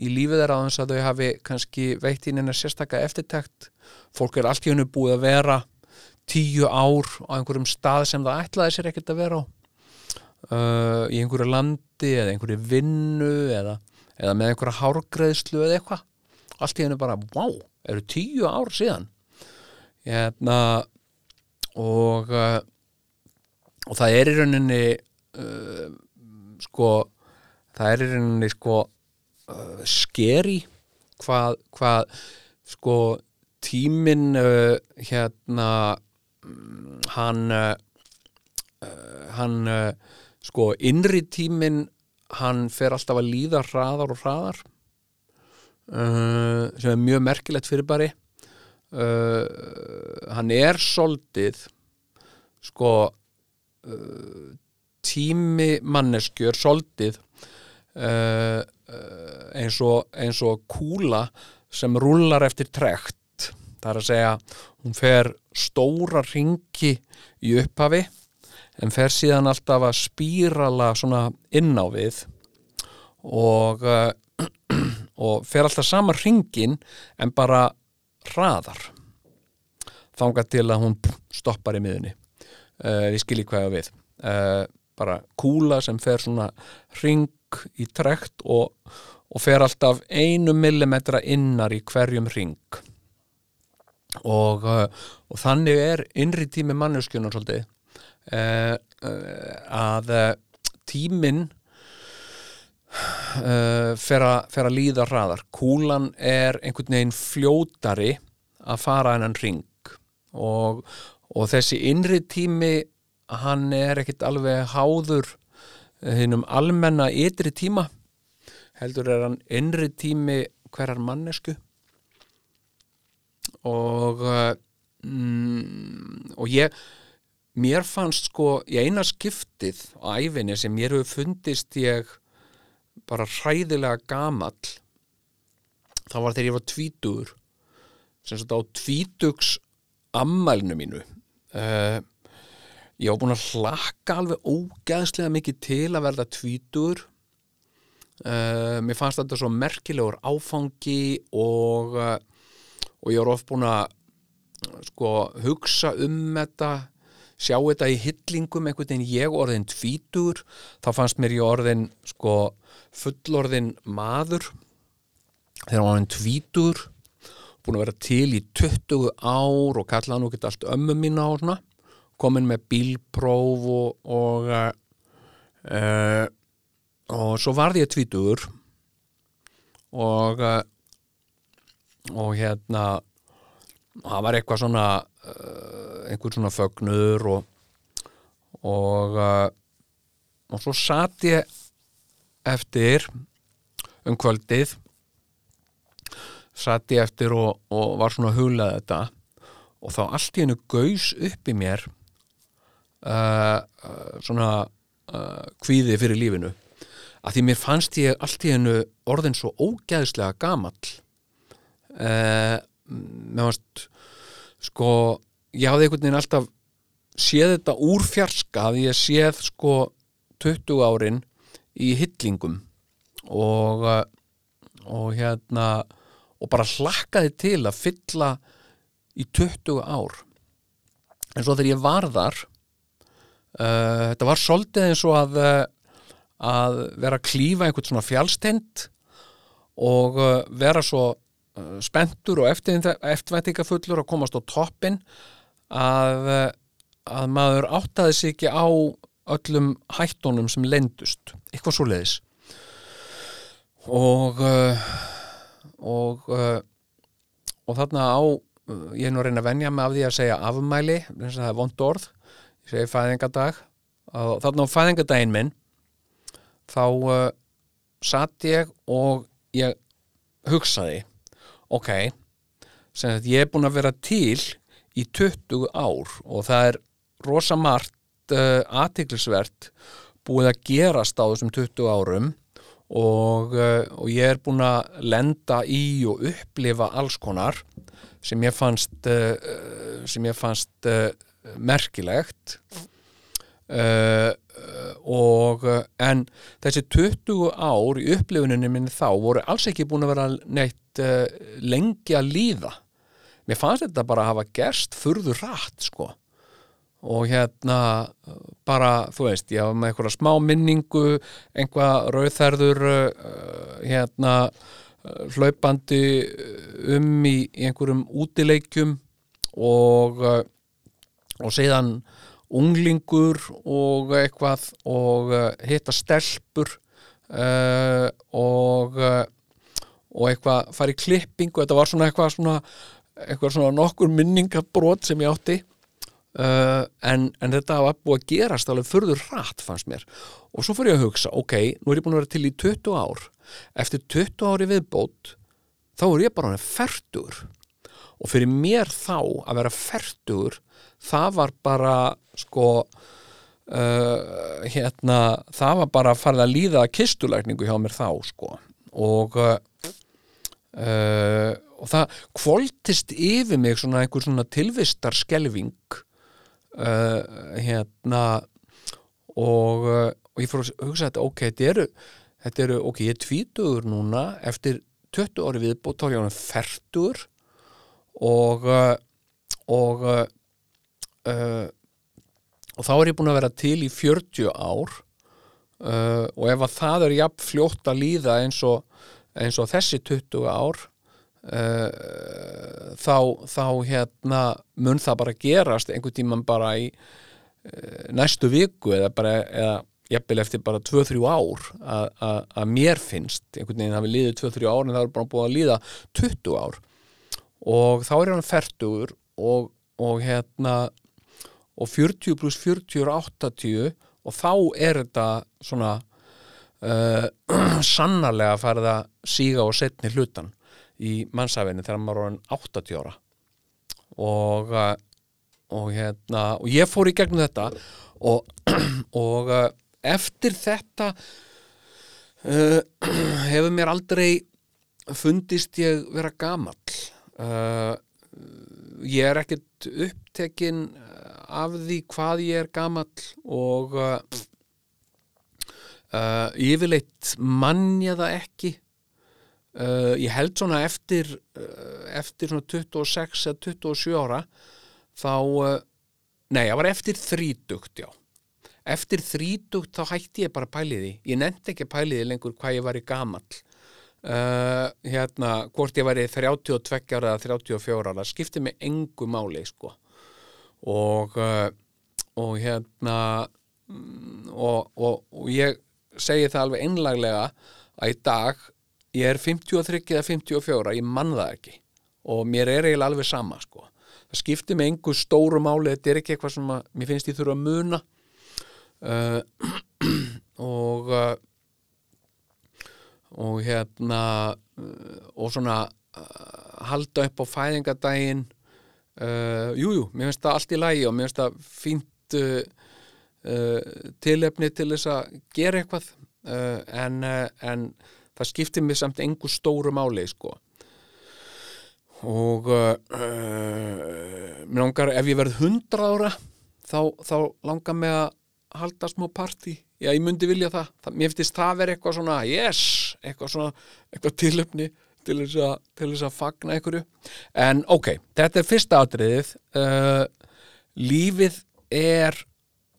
í lífið þeirra aðeins að þau hafi kannski veitt inn einhver sérstaka eftirtækt fólk er allt í hennu búið að vera tíu ár á einhverjum stað sem það ætlaði sér ekkert að vera á. Uh, í einhverju landi eða einhverju vinnu eða, eða með einhverja hárgreðslu eða eitthvað. Allt í hennu bara, wow, eru tíu ár síðan? Hérna og uh, og það er í rauninni uh, sko það er í rauninni sko uh, skeri hvað, hvað sko tíminn uh, hérna hann uh, uh, hann uh, sko innri tíminn hann fer alltaf að líða hraðar og hraðar uh, sem er mjög merkilegt fyrir bari uh, hann er soldið sko uh, tími manneskjör soldið eins, og, eins og kúla sem rúlar eftir trekt það er að segja hún fer stóra ringi í upphafi en fer síðan alltaf að spírala svona inn á við og uh, og fer alltaf sama ringin en bara hraðar þangað til að hún stoppar í miðunni uh, við skiljum hvað ég á við. Uh, bara kúla sem fer svona ring í trekt og, og fer alltaf einu millimetra innar í hverjum ring og, uh, og þannig er innri tími manneskjunar svolítið. Uh, að uh, tíminn uh, fer, að, líða hraðar. Kúlan er einhvern veginn fljótari að fara hennan ring og, og þessi innri tími hann er ekkit alveg háður hinnum almenna ytri tíma. Heldur er hann innri tími hverjar mannesku og uh, mm, og ég mér fannst sko í eina skiptið á æfinni sem mér hefur fundist ég bara hræðilega gamall það var þegar ég var tvítugur sem sagt á tvítugs ammælinu mínu uh, ég var búin að hlakka alveg ógæðslega mikið til að verða tvítugur. Uh, mér fannst þetta svo merkilegur áfangi og, uh, og ég var oft búin að sko hugsa um þetta sjá þetta í hyllingum einhvern veginn. Ég orðin tvítur þá fannst mér ég orðin sko fullorðin maður. Þegar orðin tvítur búin að vera til í 20 ár og kallaði nú ekki allt ömmu mína og svona. Komin með bílpróf og og, uh, og svo varði ég tvítur og uh, og hérna það var eitthvað svona uh, einhver svona fögnur og og uh, og svo satt ég eftir um kvöldið satt ég eftir og, og var svona að hugla þetta. Og þá allt í hennu gaus upp í mér uh, svona uh, kvíði fyrir lífinu. Að því mér fannst ég allt í hennu orðin svo ógæðslega gamall uh, mér fannst sko ég hafði einhvern veginn alltaf séð þetta úr fjarska að ég séð sko 20 árin í hyllingum og uh, og hérna og bara hlakkaði til að fylla í 20 ár. En svo þegar ég var þar uh, þetta var svolítið eins og að uh, að vera að klífa einhvern svona fjálstend og vera svo uh, spenntur og eftirvæntingafullur að komast á toppin að, uh, að maður áttaði sig ekki á öllum hættunum sem lendust eitthvað svo leiðis og uh, og og þarna á ég er nú að reyna að venja mig af því að segja afmæli, það er vond orð ég segi fæðingadag og þarna á fæðingadaginn minn þá satt ég og ég hugsaði ok. Sem að ég er búin að vera til í 20 ár og það er rosa margt uh, aðtiklisvert búið að gerast á þessum 20 árum og, uh, og ég er búin að lenda í og upplifa alls konar sem ég fannst uh, sem ég fannst merkilegt. Uh, og uh, en þessi 20 ár í upplifuninni minni þá voru alls ekki búin að vera neitt uh, lengi að líða. Mér fannst þetta bara að hafa gerst furður rætt sko. Og hérna bara, þú veist, ég hafa með einhverja smá minningu, einhvað rauðþærður uh, hérna uh, hlaupandi um í, einhverjum útileikjum. Og og síðan unglingur og eitthvað og uh, hitta stelpur uh, og uh, og eitthvað fara í klippingu. Þetta var svona eitthvað svona, eitthvað svona nokkur minningabrót sem ég átti Uh, en, en þetta var búið að gerast alveg furður rætt fannst mér. Og svo fór ég að hugsa, ok, nú er ég búin að vera til í 20 ár. Eftir 20 ári viðbót þá er ég bara færtur og fyrir mér þá að vera færtur það var bara sko uh, hérna það var bara að fara að líða kistulækningu hjá mér þá sko. Og uh, og það kvoltist yfir mig svona einhver svona tilvistar skelving uh, hérna og, uh, og ég fór að hugsa þetta ok, þetta eru, þetta eru ok, ég er tvítugur núna eftir 20 ári viðbót þá er ég hann færtur og uh, og uh, og þá er ég búin að vera til í 40 ár uh, og ef að það er jafn fljótt að líða eins og, eins og þessi 20 ár uh, þá, þá hérna mun það bara gerast einhvern tíman bara í uh, næstu viku eða bara eða jafnvel eftir bara 2-3 ár að- mér finnst einhvern veginn hafi liðið 2-3 ár en það er bara búin að líða 20 ár. Og þá er hann fertugur og, og hérna og 40 pluss 40 er 80 og þá er þetta svona uh, sannarlega að síga og setni hlutan í mannsafinu þegar maður er orðinn 80 ára. Og, uh, og hérna og ég fór í gegnum þetta og, og uh, eftir þetta uh, hefur mér aldrei fundist ég vera gamall. Uh, ég er ekkert upptekinn af því hvað ég er gamall og uh, uh, yfirleitt mann ég það ekki. Uh, ég held svona eftir uh, eftir svona 26 eða 27 ára þá uh, nei, það var eftir þrítugt, já. Eftir þrítugt þá hætti ég bara pæliði ég nefndi ekki pæliði lengur hvað ég var í gamall. Uh, hérna, hvort ég væri 32 ára eða 34 ára, skipti mig engu máli, sko og uh, og hérna mm, og, og, og ég segi það alveg einlaglega að í dag ég er 53 eða 54, ég mann það ekki og mér er eiginlega alveg sama sko. það skiptir mig engu stóru máli þetta er ekki eitthvað sem að, mér finnst ég þurfa að muna uh, og uh, og hérna uh, og svona halda upp á fæðingadaginn uh, jújú, jú, mér finnst það allt í lægi og mér finnst það fínt uh, uh, tilefni til þess að gera eitthvað. Uh, en, uh, en það skiptir mig samt engu stóru máli sko. Og uh, uh, mér langar ef ég verð 100 ára þá, þá langar mig að halda smá partí. Já ég myndi vilja það, það mér finnst það verið eitthvað svona yes, eitthvað svona eitthvað tilöfni til þess að, fagna einhverju. En ok, þetta er fyrsta atriðið. Uh, lífið er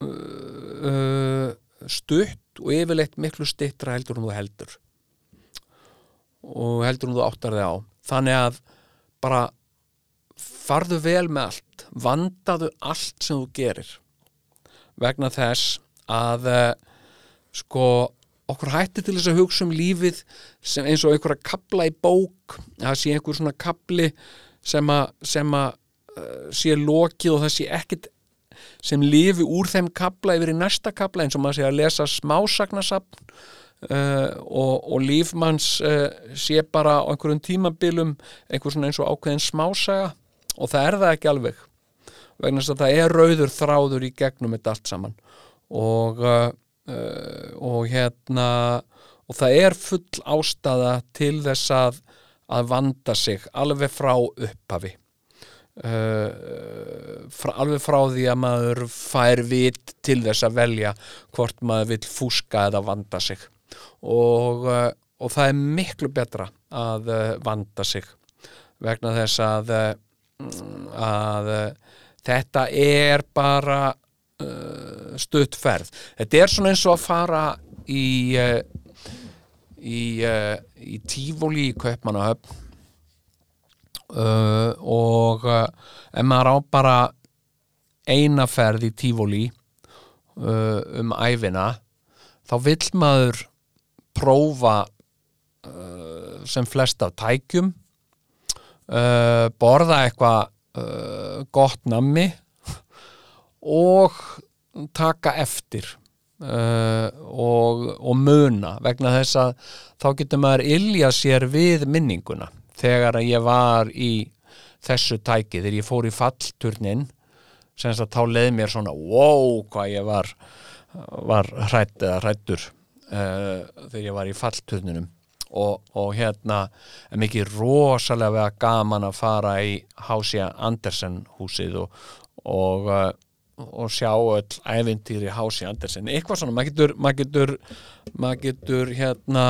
uh, uh, stutt og yfirleitt miklu stittra heldur en þú heldur. Og heldur en þú áttar þig á. Þannig að bara farðu vel með allt. Vandaðu allt sem þú gerir. Vegna þess að uh, sko okkur hætti til þess að hugsa um lífið eins og einhverja kapla í bók það sé einhver svona kapli sem að, sem að uh, sé lokið og það sé ekkit sem lifi úr þeim kapla yfir í næsta kapla eins og maður sé að lesa smásagnasapn uh, og, og lífmanns uh, sé bara á einhverjum tímabilum einhver svona eins og ákveðin smásaga. Og það er það ekki alveg vegna þess að það er rauður þráður í gegnum þetta allt saman. Og uh, og hérna og það er full ástæða til þess að, að vanda sig alveg frá upphafi. Uh, frá, alveg frá því að maður fær vit til þess að velja hvort maður vil fúska eða vanda sig. Og, uh, og það er miklu betra að vanda sig vegna þess að að þetta er bara uh, stuttferð þetta er svona eins og að fara í uh, í, uh, í tífóli í Kaupmannahöfn. Uh, og uh, ef maður á bara eina ferð í tífóli uh, um æfina þá vill maður prófa sem flest af tækjum borða eitthvað gott nammi og taka eftir uh, og, og muna. Vegna þess að þá getur maður ilja sér við minninguna. Þegar að ég var í þessu tæki þegar ég fór í fallturnin sem að þá leið mér svona wow hvað ég var var hrætt eða hrættur uh, þegar ég var í fallturninum. Og, og hérna er mikið rosalega gaman að fara í Hásja Andersen húsið og, og, uh, og sjá öll ævintýri Hásja Andersen. Eitthvað svona, maður getur, maður getur, maður getur hérna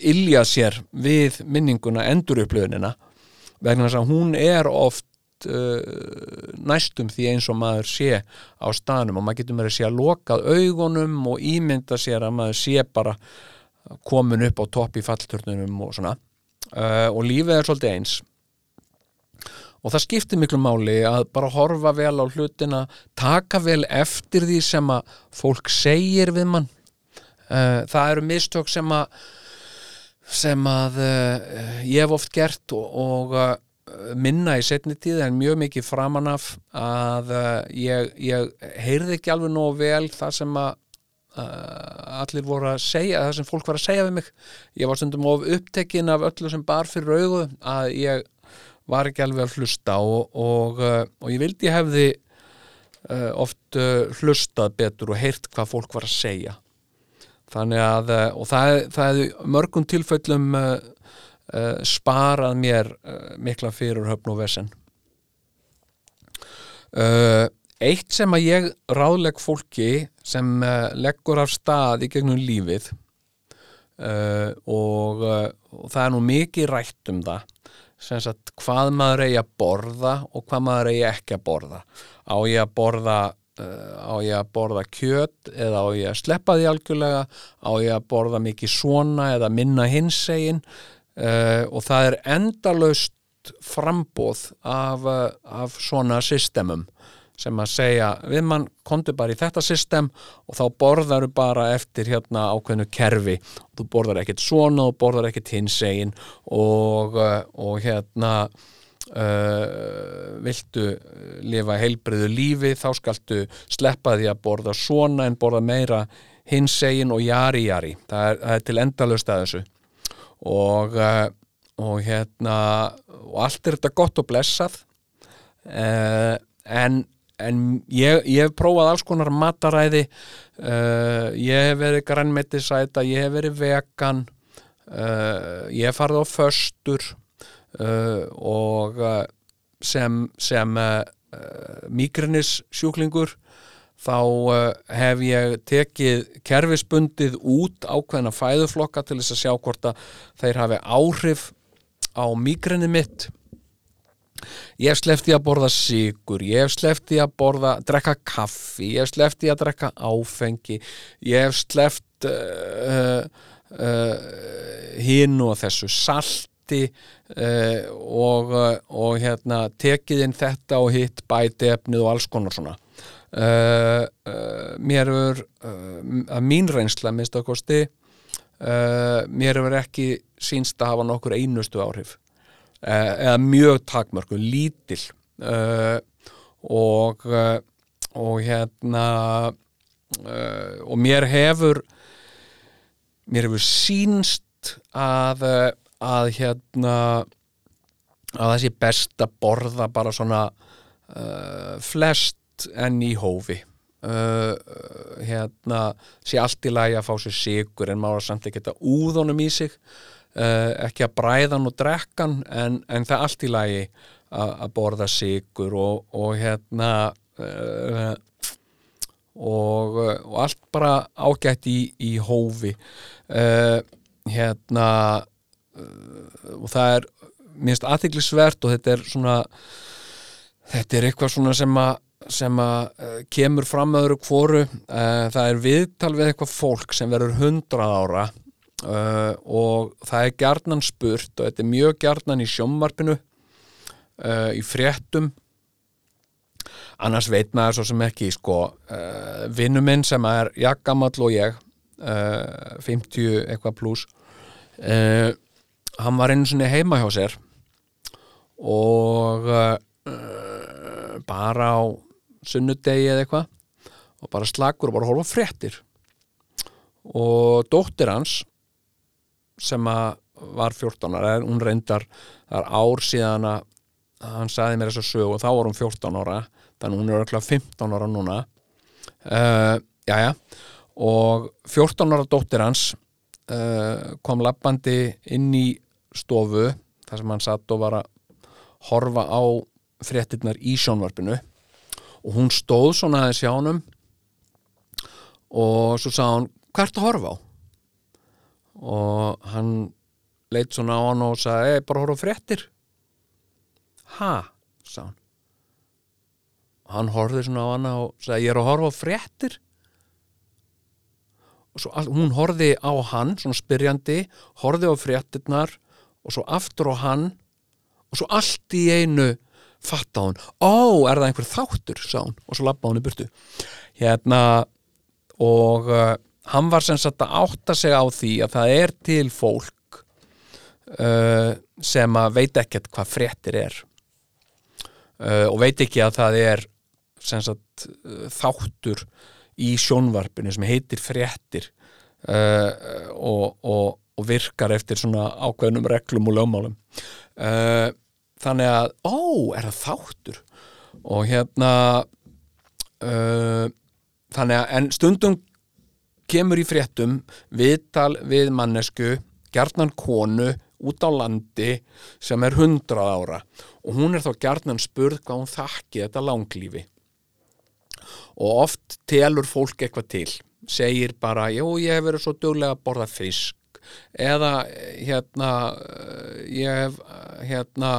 ilja sér við minninguna endurupplöðunina vegna þess að hún er oft uh, næstum því eins og maður sé á staðnum og maður getur með að sé að lokað augunum og ímynda sér að maður sé bara komin upp á topp í fallturnunum og svona. Uh, og lífið er svolítið eins og það skiptir miklu máli að bara horfa vel á hlutina taka vel eftir því sem að fólk segir við mann. Uh, það eru mistök sem að sem að uh, ég hef oft gert og, og uh, minna í setni tíð en mjög mikið framan af að ég, ég heyrði ekki alveg nógu vel það sem að allir voru að segja það sem fólk var að segja við mig. Ég var stundum of upptekinn af öllu sem bar fyrir augu að ég var ekki alveg að hlusta og, og, uh, og ég vildi ég hefði uh, oft uh, hlustað betur og heyrt hvað fólk var að segja. Þannig að og það, það er mörgum tilfellum sparað mér mikla fyrir höfn og vesen. Eitt sem að ég ráðleg fólki sem leggur af stað í gegnum lífið og, og það er nú mikið rætt um það sagt hvað maður eigi að borða og hvað maður eigi ekki að borða. Á ég að borða uh, á ég að borða kjöt eða á ég að sleppa því algjörlega? Á ég að borða mikið svona eða minna hinsegin? Uh, og það er endalaust frambóð af, uh, af svona systemum sem að segja við mann komdu bara í þetta system og þá borðaru bara eftir hérna ákveðnu kerfi. Og þú borðar ekkert svona og borðar ekkert hinsegin og, uh, og hérna uh, viltu lifa heilbriðu lífi þá skaltu sleppa því að borða svona en borða meira hinsegin og jari jari. Það er, það er til endalust að þessu. Og, uh, og hérna og allt er þetta gott og blessað uh, en en ég, ég hef prófað alls konar mataræði uh, ég hef verið grænmetisæta, ég hef verið vegan uh, ég hef farið á föstur uh, og uh, sem, sem uh, migrinis sjúklingur þá uh, hef ég tekið kerfisbundið út ákveðna fæðuflokka til þess að sjá hvort að þeir hafi áhrif á migrini mitt ég hef í að borða sigur, ég hef í að borða, drekka kaffi, ég hef í að drekka áfengi, ég hef sleppt uh, uh, hinn og þessu salti uh, og, uh, og hérna tekið inn þetta og hitt bæti efnið og alls konar svona. Uh, uh, mér er að mín reynsla minnst að kosti mér er ekki sínst að hafa nokkur einustu áhrif eða mjög takmörku, lítil. Uh, og uh, og hérna uh, og mér hefur mér hefur sínst að að hérna að það sé best að borða bara svona flest enn í hófi. Hérna sé allt í lagi að fá sér sigur en maður samt ekki þetta úðunum í sig. Uh, ekki að bræðan og drekkan en, en það er allt í lagi að borða sigur og, og hérna uh, og, og allt bara ágætt í, í hófi. Uh, hérna og það er minnst aðtiklisvert og þetta er svona þetta er eitthvað svona sem að sem að kemur fram öðru kvoru það er viðtal við eitthvað fólk sem verður hundrað ára Uh, og það er gjarnan spurt og þetta er mjög gjarnan í sjómmarpinu uh, í fréttum. Annars veit maður svo sem ekki sko, uh, vinnuminn sem er jakkamall og ég 50 eitthvað pluss hann var einu svona heima hjá sér og bara á sunnudegi eða eitthvað og bara slagur og bara hólfa fréttir. Og dóttir hans sem var 14 ára, hún reyndar það er ár síðan að hann sagði mér þess að sög og þá var hún 14 ára þannig hún er örgulega 15 ára núna. Uh, jájá og 14 ára dóttir hans uh, kom lappandi inn í stofu þar sem hann satt og var að horfa á fréttinnar í sjónvarpinu. Og hún stóð svona aðeins hjá honum og svo sá hann hvert að horfa á og hann leitt svona á hann og sagði, ei, bara horfa fréttir. Ha, sá hann. Hann horfið svona á hann og sagði, ég er að horfa fréttir. Og svo all, hún horfið á hann, svona spyrjandi horfið á fréttirnar og svo aftur á hann og svo allt í einu fatt á hann, ó, er það einhver þáttur? sá hann, og svo lappa hann í burtu. Hérna og uh, hann var sem sagt að átta sig á því að það er til fólk uh, sem að veit ekkert hvað fréttir er. Uh, og veit ekki að það er sem sagt uh, þáttur í sjónvarpinu sem heitir fréttir uh, og, og, og virkar eftir svona ákveðnum reglum og lögmálum. Uh, þannig að, ó, er það þáttur? Og hérna uh, þannig að, en stundum kemur í fréttum viðtal við mannesku gjarnan konu út á landi sem er hundrað ára. Og hún er þá gjarnan spurð hvað hún þakki þetta langlífi. Og oft telur fólk eitthvað til. Segir bara, jú, ég hef verið svo duglega að borða fisk. Eða hérna eh, ég hef eh, hérna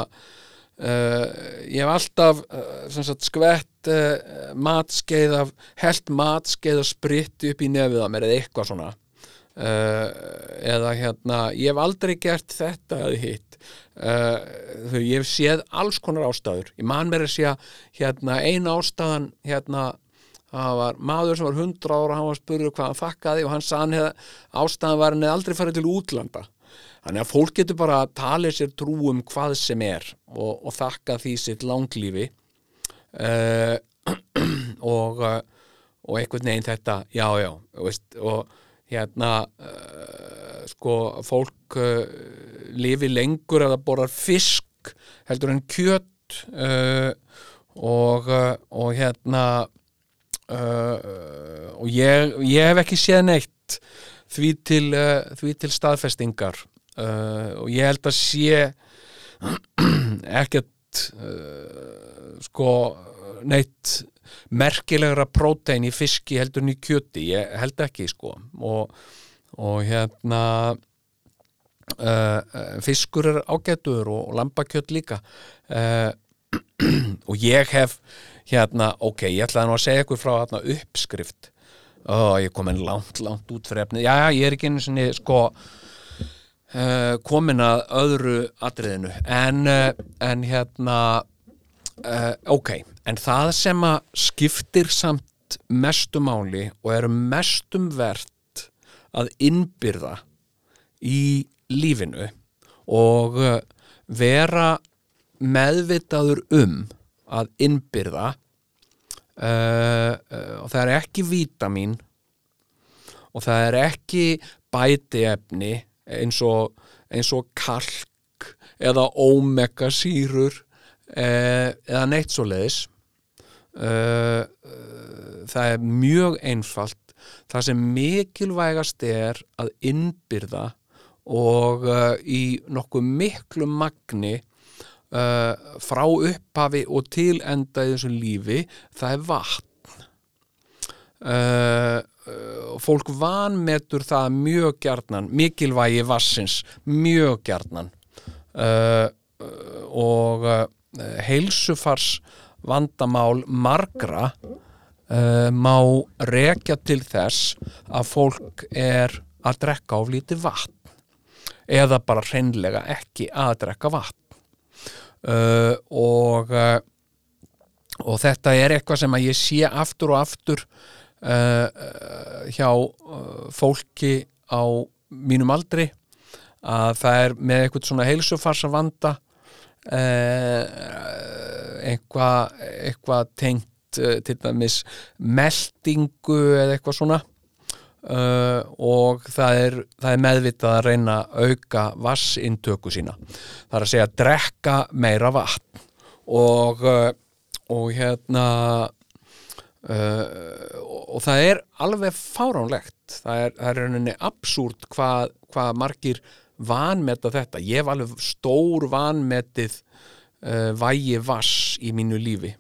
uh, ég hef alltaf uh, sagt skvett uh, matskeið af held matskeið og spritt upp í nefið á mér eða eitthvað svona. Eða hérna ég hef aldrei gert þetta eða hitt. Þau, ég hef séð alls konar ástæður. Ég man mér að sé hérna ein ástæðan hérna það var maður sem var 100 ára hann var spurður hvað hann þakkaði og hann sann hefði ástæðan var hann hefði aldrei farið til útlanda þannig að fólk getur bara að tala sér trú um hvað sem er og, og þakka því sitt langlífi. Uh, og uh, og einhvern veginn þetta, já já veist, og hérna uh, sko fólk uh, lifi lengur að það borðar fisk heldur en kjöt uh, og, og hérna og ég, ég hef ekki séð neitt því til, því til staðfestingar uh, og ég held að sé ekkert uh, sko neitt merkilegra prótein í fiski heldur en í kjöti, ég held ekki sko. Og, og hérna uh, fiskur er ágætur og, og lambakjöt líka. Og ég hef hérna, ok, ég ætlaði nú að segja ykkur frá hérna, uppskrift. Ó, ég kom en langt, langt út fyrir efnið. Já, já, ég er ekki einu sinni sko uh, komin að öðru atriðinu. En, uh, en hérna uh, ok, en það sem að skiptir samt mestu máli og eru mestum verðt að innbyrða í lífinu og vera meðvitaður um að innbyrða uh, uh, og það er ekki vítamín og það er ekki bætiefni eins og, eins og kalk eða omega sýrur uh, eða neitt svo leiðis uh, uh, það er mjög einfalt. Það sem mikilvægast er að innbyrða og í nokkuð miklu magni frá upphafi og til enda í þessu lífi það er vatn uh, uh, fólk vanmetur það mjög gjarnan mikilvægi vassins mjög gjarnan. Uh, og uh, heilsufars vandamál margra uh, má rekja til þess að fólk er að drekka of lítið vatn. Eða bara hreinlega ekki að drekka vatn. Og og þetta er eitthvað sem að ég sé aftur og aftur uh, hjá uh, fólki á mínum aldri að það er með eitthvað svona heilsufarsa vanda eitthvað eitthvað tengt uh, til dæmis meldingu eða eitthvað svona Uh, og það er, það er meðvitað að reyna að auka vassintöku sína. Það er að segja að drekka meira vatn. Og, uh, og hérna uh, og það er alveg fáránlegt. Það er, það er rauninni absúrt hvað, hvað margir vanmeta þetta. Ég hef alveg stór vanmetið vægi vass í mínu lífi.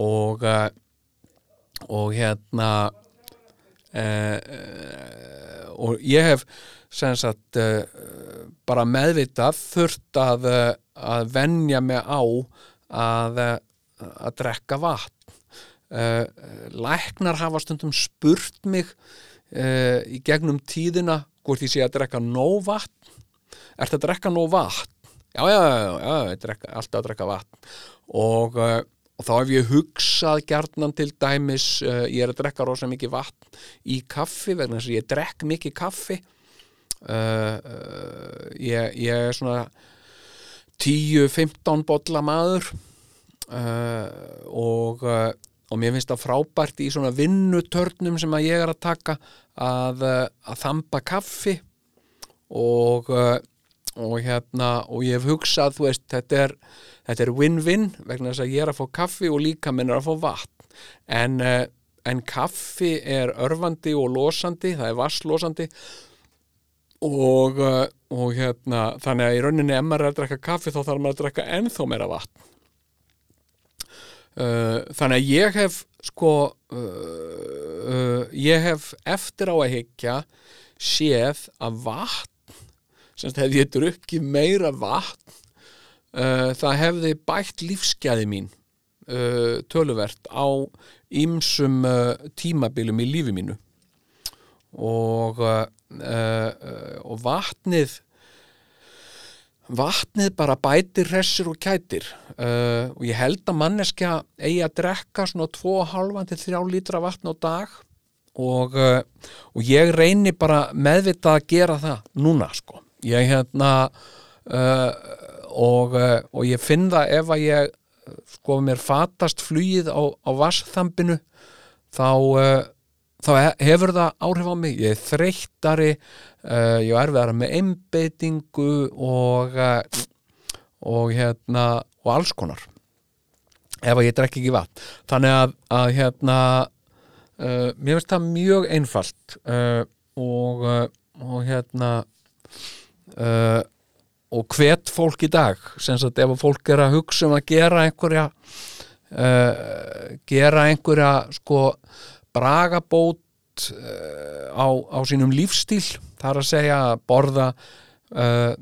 Og og hérna Uh, uh, og ég hef sem sagt uh, bara meðvitað þurft að, að venja mig á að, að drekka vatn læknar hafa stundum spurt mig í gegnum tíðina hvort ég sé að drekka nóg vatn. Ert að drekka nóg vatn? Já, já, já, já, drekka, alltaf að drekka vatn. Og og þá hef ég hugsað gjarnan til dæmis, uh, ég er að drekka rosa mikið vatn í kaffi vegna þess að ég drekk mikið kaffi. Uh, uh, ég, ég er svona 10-15 bolla maður. Og, og mér finnst það frábært í svona vinnutörnum sem að ég er að taka að, að þamba kaffi. Og og hérna, og ég hef hugsað þú veist, þetta er win-win vegna þess að ég er að fá kaffi og líka minn er að fá vatn. En, uh, en kaffi er örfandi og losandi, það er vasslosandi og, og hérna, þannig að í rauninni ef maður er að drekka kaffi þá þarf maður að drekka ennþá meira vatn uh, þannig að ég hef sko uh, uh, ég hef eftir á að hyggja séð að vatn semst hefði ég drukkið meira vatn það hefði bætt lífsgæði mín töluvert á ýmsum uh, tímabilum í lífi mínu. Og og vatnið vatnið bara bætir hressir og kætir. Uh, og ég held að manneskja eigi að drekka svona 2,5 til 3 lítra vatn á dag. Og, uh, og ég reyni bara meðvitað að gera það núna sko. Ég hérna uh, og, og ég finn það ef að ég sko mér fatast flugið á, á vassþambinu þá þá he- hefur það áhrif á mig. Ég er þreyttari uh, ég er erfiðara með einbeitingu og uh, og hérna og alls konar ef að ég drekki ekki vatn. Þannig að, að hérna uh, mér finnst það mjög einfalt og, og hérna og hvet fólk í dag. Sem sagt ef að fólk er að hugsa um að gera einhverja gera einhverja sko bragabót uh, á, á sínum lífstíl þar að segja að borða uh,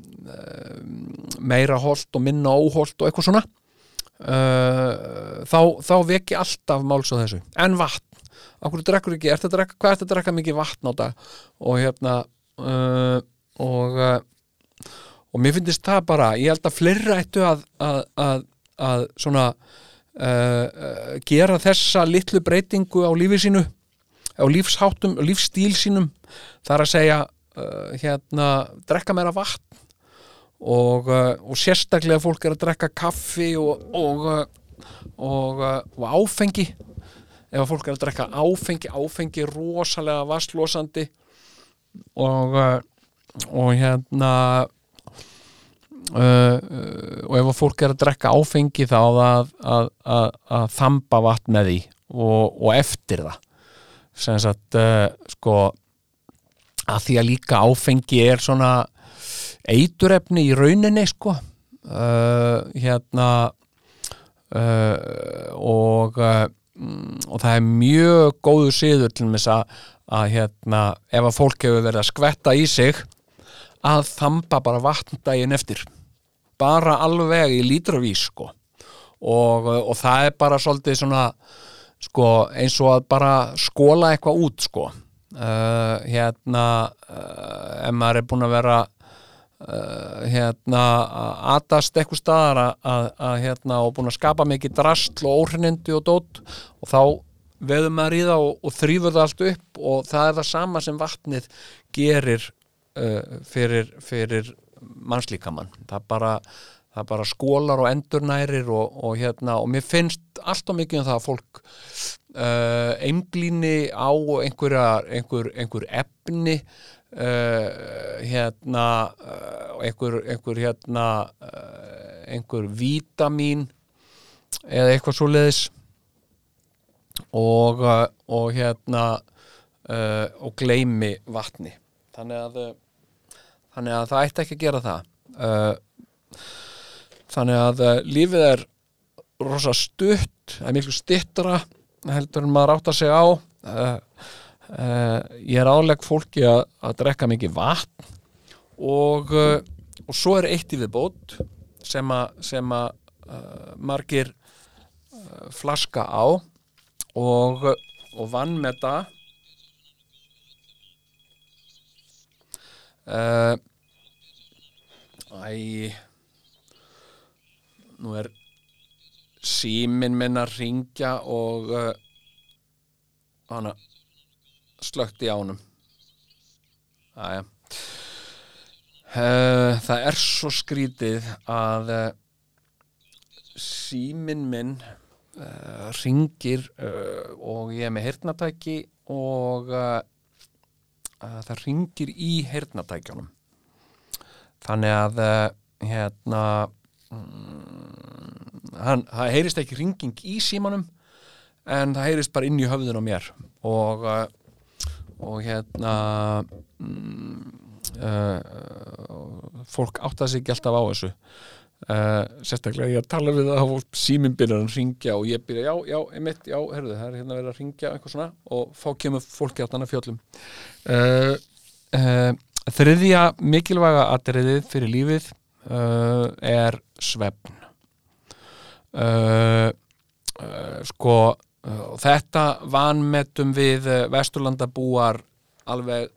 meira holt og minna óholt og eitthvað svona. Þá, þá veki alltaf máls á þessu. En vatn, okkur drekkur ekki? Að drekka, hvað ertu að drekka mikið vatn á dag? Og hérna og og mér finnst það bara, ég held að fleira ættu að, að, að, að svona uh, gera þessa litlu breytingu á lífi sínu á lífsháttum, á lífstíl sínum. Þar að segja uh, hérna, drekka meira vatn og, uh, og sérstaklega fólk er að drekka kaffi og, og, og, áfengi. Ef fólk er að drekka áfengi áfengi er rosalega vastlosandi og hérna uh, uh, og ef fólk er að drekka áfengi þá að, að, að, að þamba vatn með því og, og eftir það. Sem sagt uh, sko að því að líka áfengi er svona eiturefni í rauninni sko. Uh, hérna uh, og uh, mm, og það er mjög góðu siður til þess að, að hérna, ef að fólk hefur verið að skvetta í sig að þamba bara vatn daginn eftir bara alveg í lítravís sko. Og, og það er bara svolítið svona sko eins og að bara skóla eitthvað út sko. Uh, hérna uh, ef maður er búin að vera uh, hérna að atast eitthvað staðar að, að, að hérna og búin að skapa mikið drastl og óhreinindi og dót og þá veður maður í það og, og þrýfur það allt upp og það er það sama sem vatnið gerir uh, fyrir, fyrir mannslíkamann. Það bara, það bara skólar og endurnærir og, og hérna og mér finnst allt og mikið um það að fólk uh, einblíni á einhverja, einhver, einhver efni uh, hérna uh, einhver, einhver hérna einhver vítamín eða eitthvað svoleiðis. Og, uh, og hérna og gleymi vatni. Þannig að þannig að það ætti ekki að gera það. Uh, þannig að uh, lífið er rosa stutt það er miklu stittra heldur en maður átt að segja á. Uh, ég er áleg fólki að, að drekka mikið vatn og, og svo er eitt í viðbót sem að, margir flaska á og, og vann með það uh, Æ nú er síminn minn að ringja og uh, hana slögt í ánum Æja uh, það er svo skrítið að uh, síminn minn uh, ringir uh, og ég er með heyrnatæki og uh, það ringir í heyrnatækjunum þannig að uh, hérna mm, hann, það heyrist ekki ringing í símanum en það heyrist bara inn í höfðun á mér. Og uh, og hérna mm, uh, fólk átta sig ekki alltaf á þessu uh, sérstaklega ég tala við það og síminn byrjar að ringja og ég byrja, já, já, einmitt, já, herðu, það er hérna verið að ringja eitthvað svona og fá kemur fólki átt annað fjöllum. Uh, uh, Þriðja mikilvæga atriðið fyrir lífið er svefn. Sko þetta vanmetum við vesturlandabúar alveg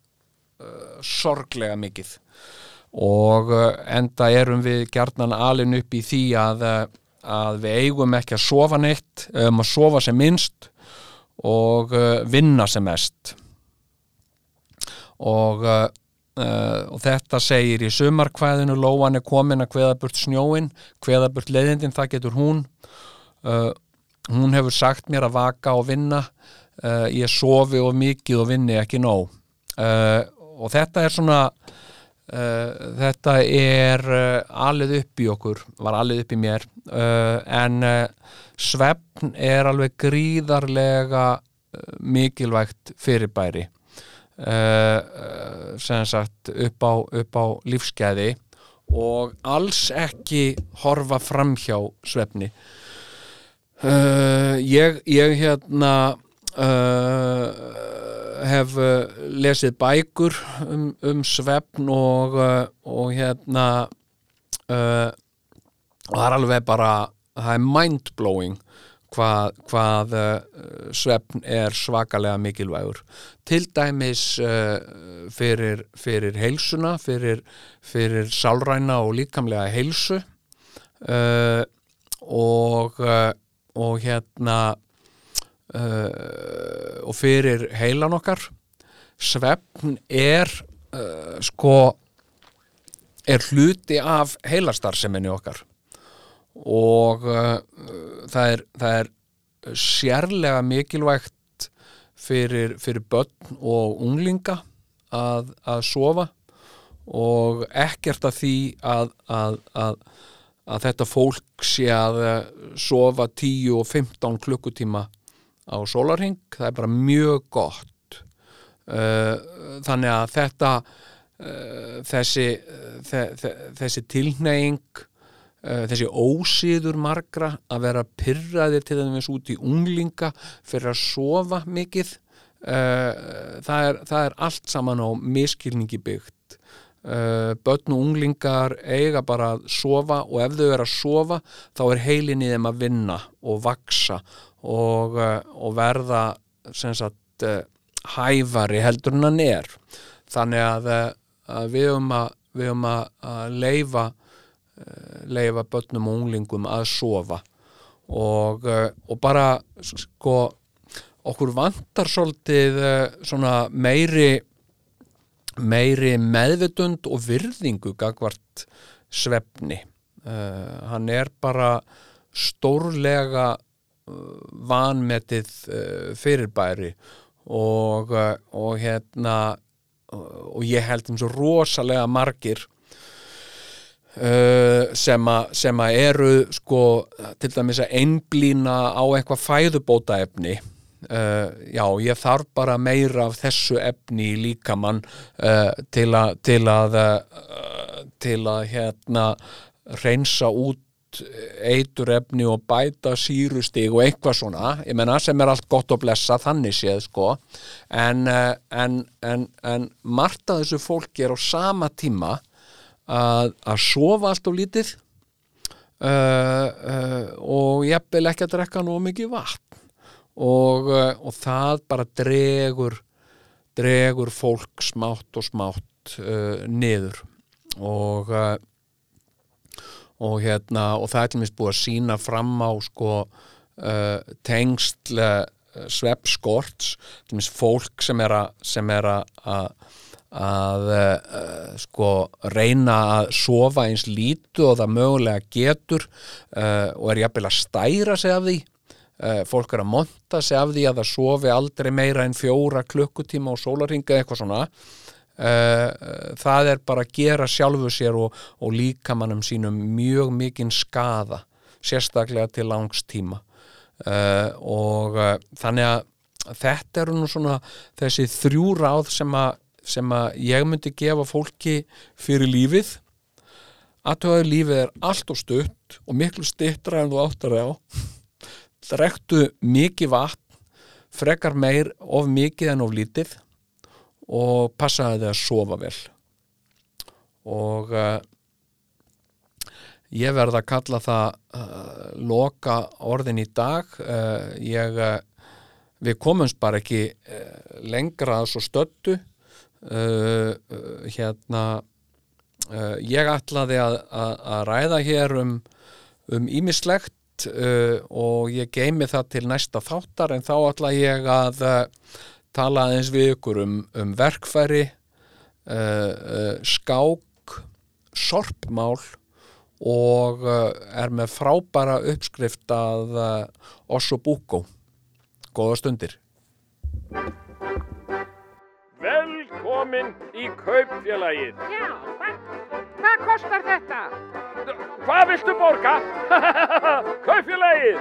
sorglega mikið og uh, enda erum við gjarnan alin upp í því að, uh, að við eigum ekki að sofa neitt um að sofa sem minnst og uh, vinna sem mest. Og, uh, og þetta segir í sumarkvæðinu lóan er komin að kveða burt snjóin kveða burt leiðindin, það getur hún. Uh, hún hefur sagt mér að vaka og vinna. Uh, ég sofi of mikið og vinni ekki nóg. Og þetta er svona uh, þetta er uh, alið upp í okkur var alið upp í mér. Uh, en svefn er alveg gríðarlega mikilvægt fyrirbæri. Sem sagt upp á, upp á lífskeiði og alls ekki horfa framhjá svefni. Uh, ég, ég hérna uh, hef uh, lesið bækur um, um svefn og, uh, og hérna uh, og það er alveg bara það er mindblowing hvað, hvað uh, svefn er svakalega mikilvægur. Til dæmis uh, fyrir, fyrir heilsuna fyrir, fyrir sálræna og líkamlega heilsu uh, og og hérna uh, og fyrir heilan okkar svefn er uh, sko er hluti af heilastarseminni okkar. Og uh, það, er, það er sérlega mikilvægt fyrir, fyrir börn og unglinga að, að sofa og ekkert af því að, að, að, að þetta fólk sé að sofa 10 og 15 klukkutíma á sólarhing, það er bara mjög gott. Uh, þannig að þetta uh, þessi þe þe þessi tilneying uh, þessi ósýður margra að vera pyrraðir til þess út í unglinga fyrir að sofa mikið það er, það er allt saman á miskilningi byggt. Börn og unglingar eiga bara að sofa og ef þau er að sofa þá er heilin í þeim að vinna og vaksa og, uh, og verða sagt uh, hæfari heldur en hann er. Þannig að, að við höfum að, að, að leifa leifa börnum og unglingum að sofa. Og, og bara sko okkur vantar svolítið svona meiri meiri meðvitund og virðingu gagvart svefni. Uh, hann er bara stórlega vanmetið uh, fyrirbæri og, og hérna og ég held um svo rosalega margir sem að sem að eru sko til dæmis að einblýna á eitthvað fæðubótaefni. Uh, já, ég þarf bara meira af þessu efni í líkamann uh, til að til að, uh, til að hérna reynsa út eitur efni og bæta sírustig og eitthvað svona, ég menna sem er allt gott að blessa þannig séð sko. En, en, en, en margt af þessu fólki er á sama tíma að, að sofa allt og lítið og ég vil ekki að drekka nú mikið vatn. Og, uh, og það bara dregur dregur fólk smátt og smátt uh, niður. Og uh, og hérna og það er til minnst búið að sína fram á sko uh, tengsl uh, sveppskorts til minnst fólk sem er að að uh, sko reyna að sofa eins lítu og það mögulega getur og er jafnvel að stæra sig af því. Uh, fólk er að monta sig af því að það sofi aldrei meira en fjóra klukkutíma á sólarhinga eitthvað svona. uh, það er bara að gera sjálfu sér og, og líkamannum sínum mjög mikinn skada sérstaklega til langs tíma. Uh, og þannig að þetta eru nú svona þessi þrjú ráð sem að, sem að ég myndi gefa fólki fyrir lífið. Aðtöðaðu lífið er allt og stutt og miklu stittra en þú áttar á. Drektu mikið vatn frekar meir of mikið en of lítið og passaði þið að sofa vel. Og uh, ég verð að kalla það uh, loka orðin í dag. Uh, ég við komumst bara ekki lengra að svo uh, hérna ég ætlaði að, að, að ræða hér um um ímislegt uh, og ég geymi það til næsta þáttar en þá ætla ég að tala aðeins við ykkur um, um verkfæri uh, uh, skák sorpmál og uh, er með frábæra uppskrift að uh, Osso Buko góða stundir Velkomin í kaupfélagið. Já, hvað, hvað kostar þetta? Hvað viltu borga? kaupfélagið.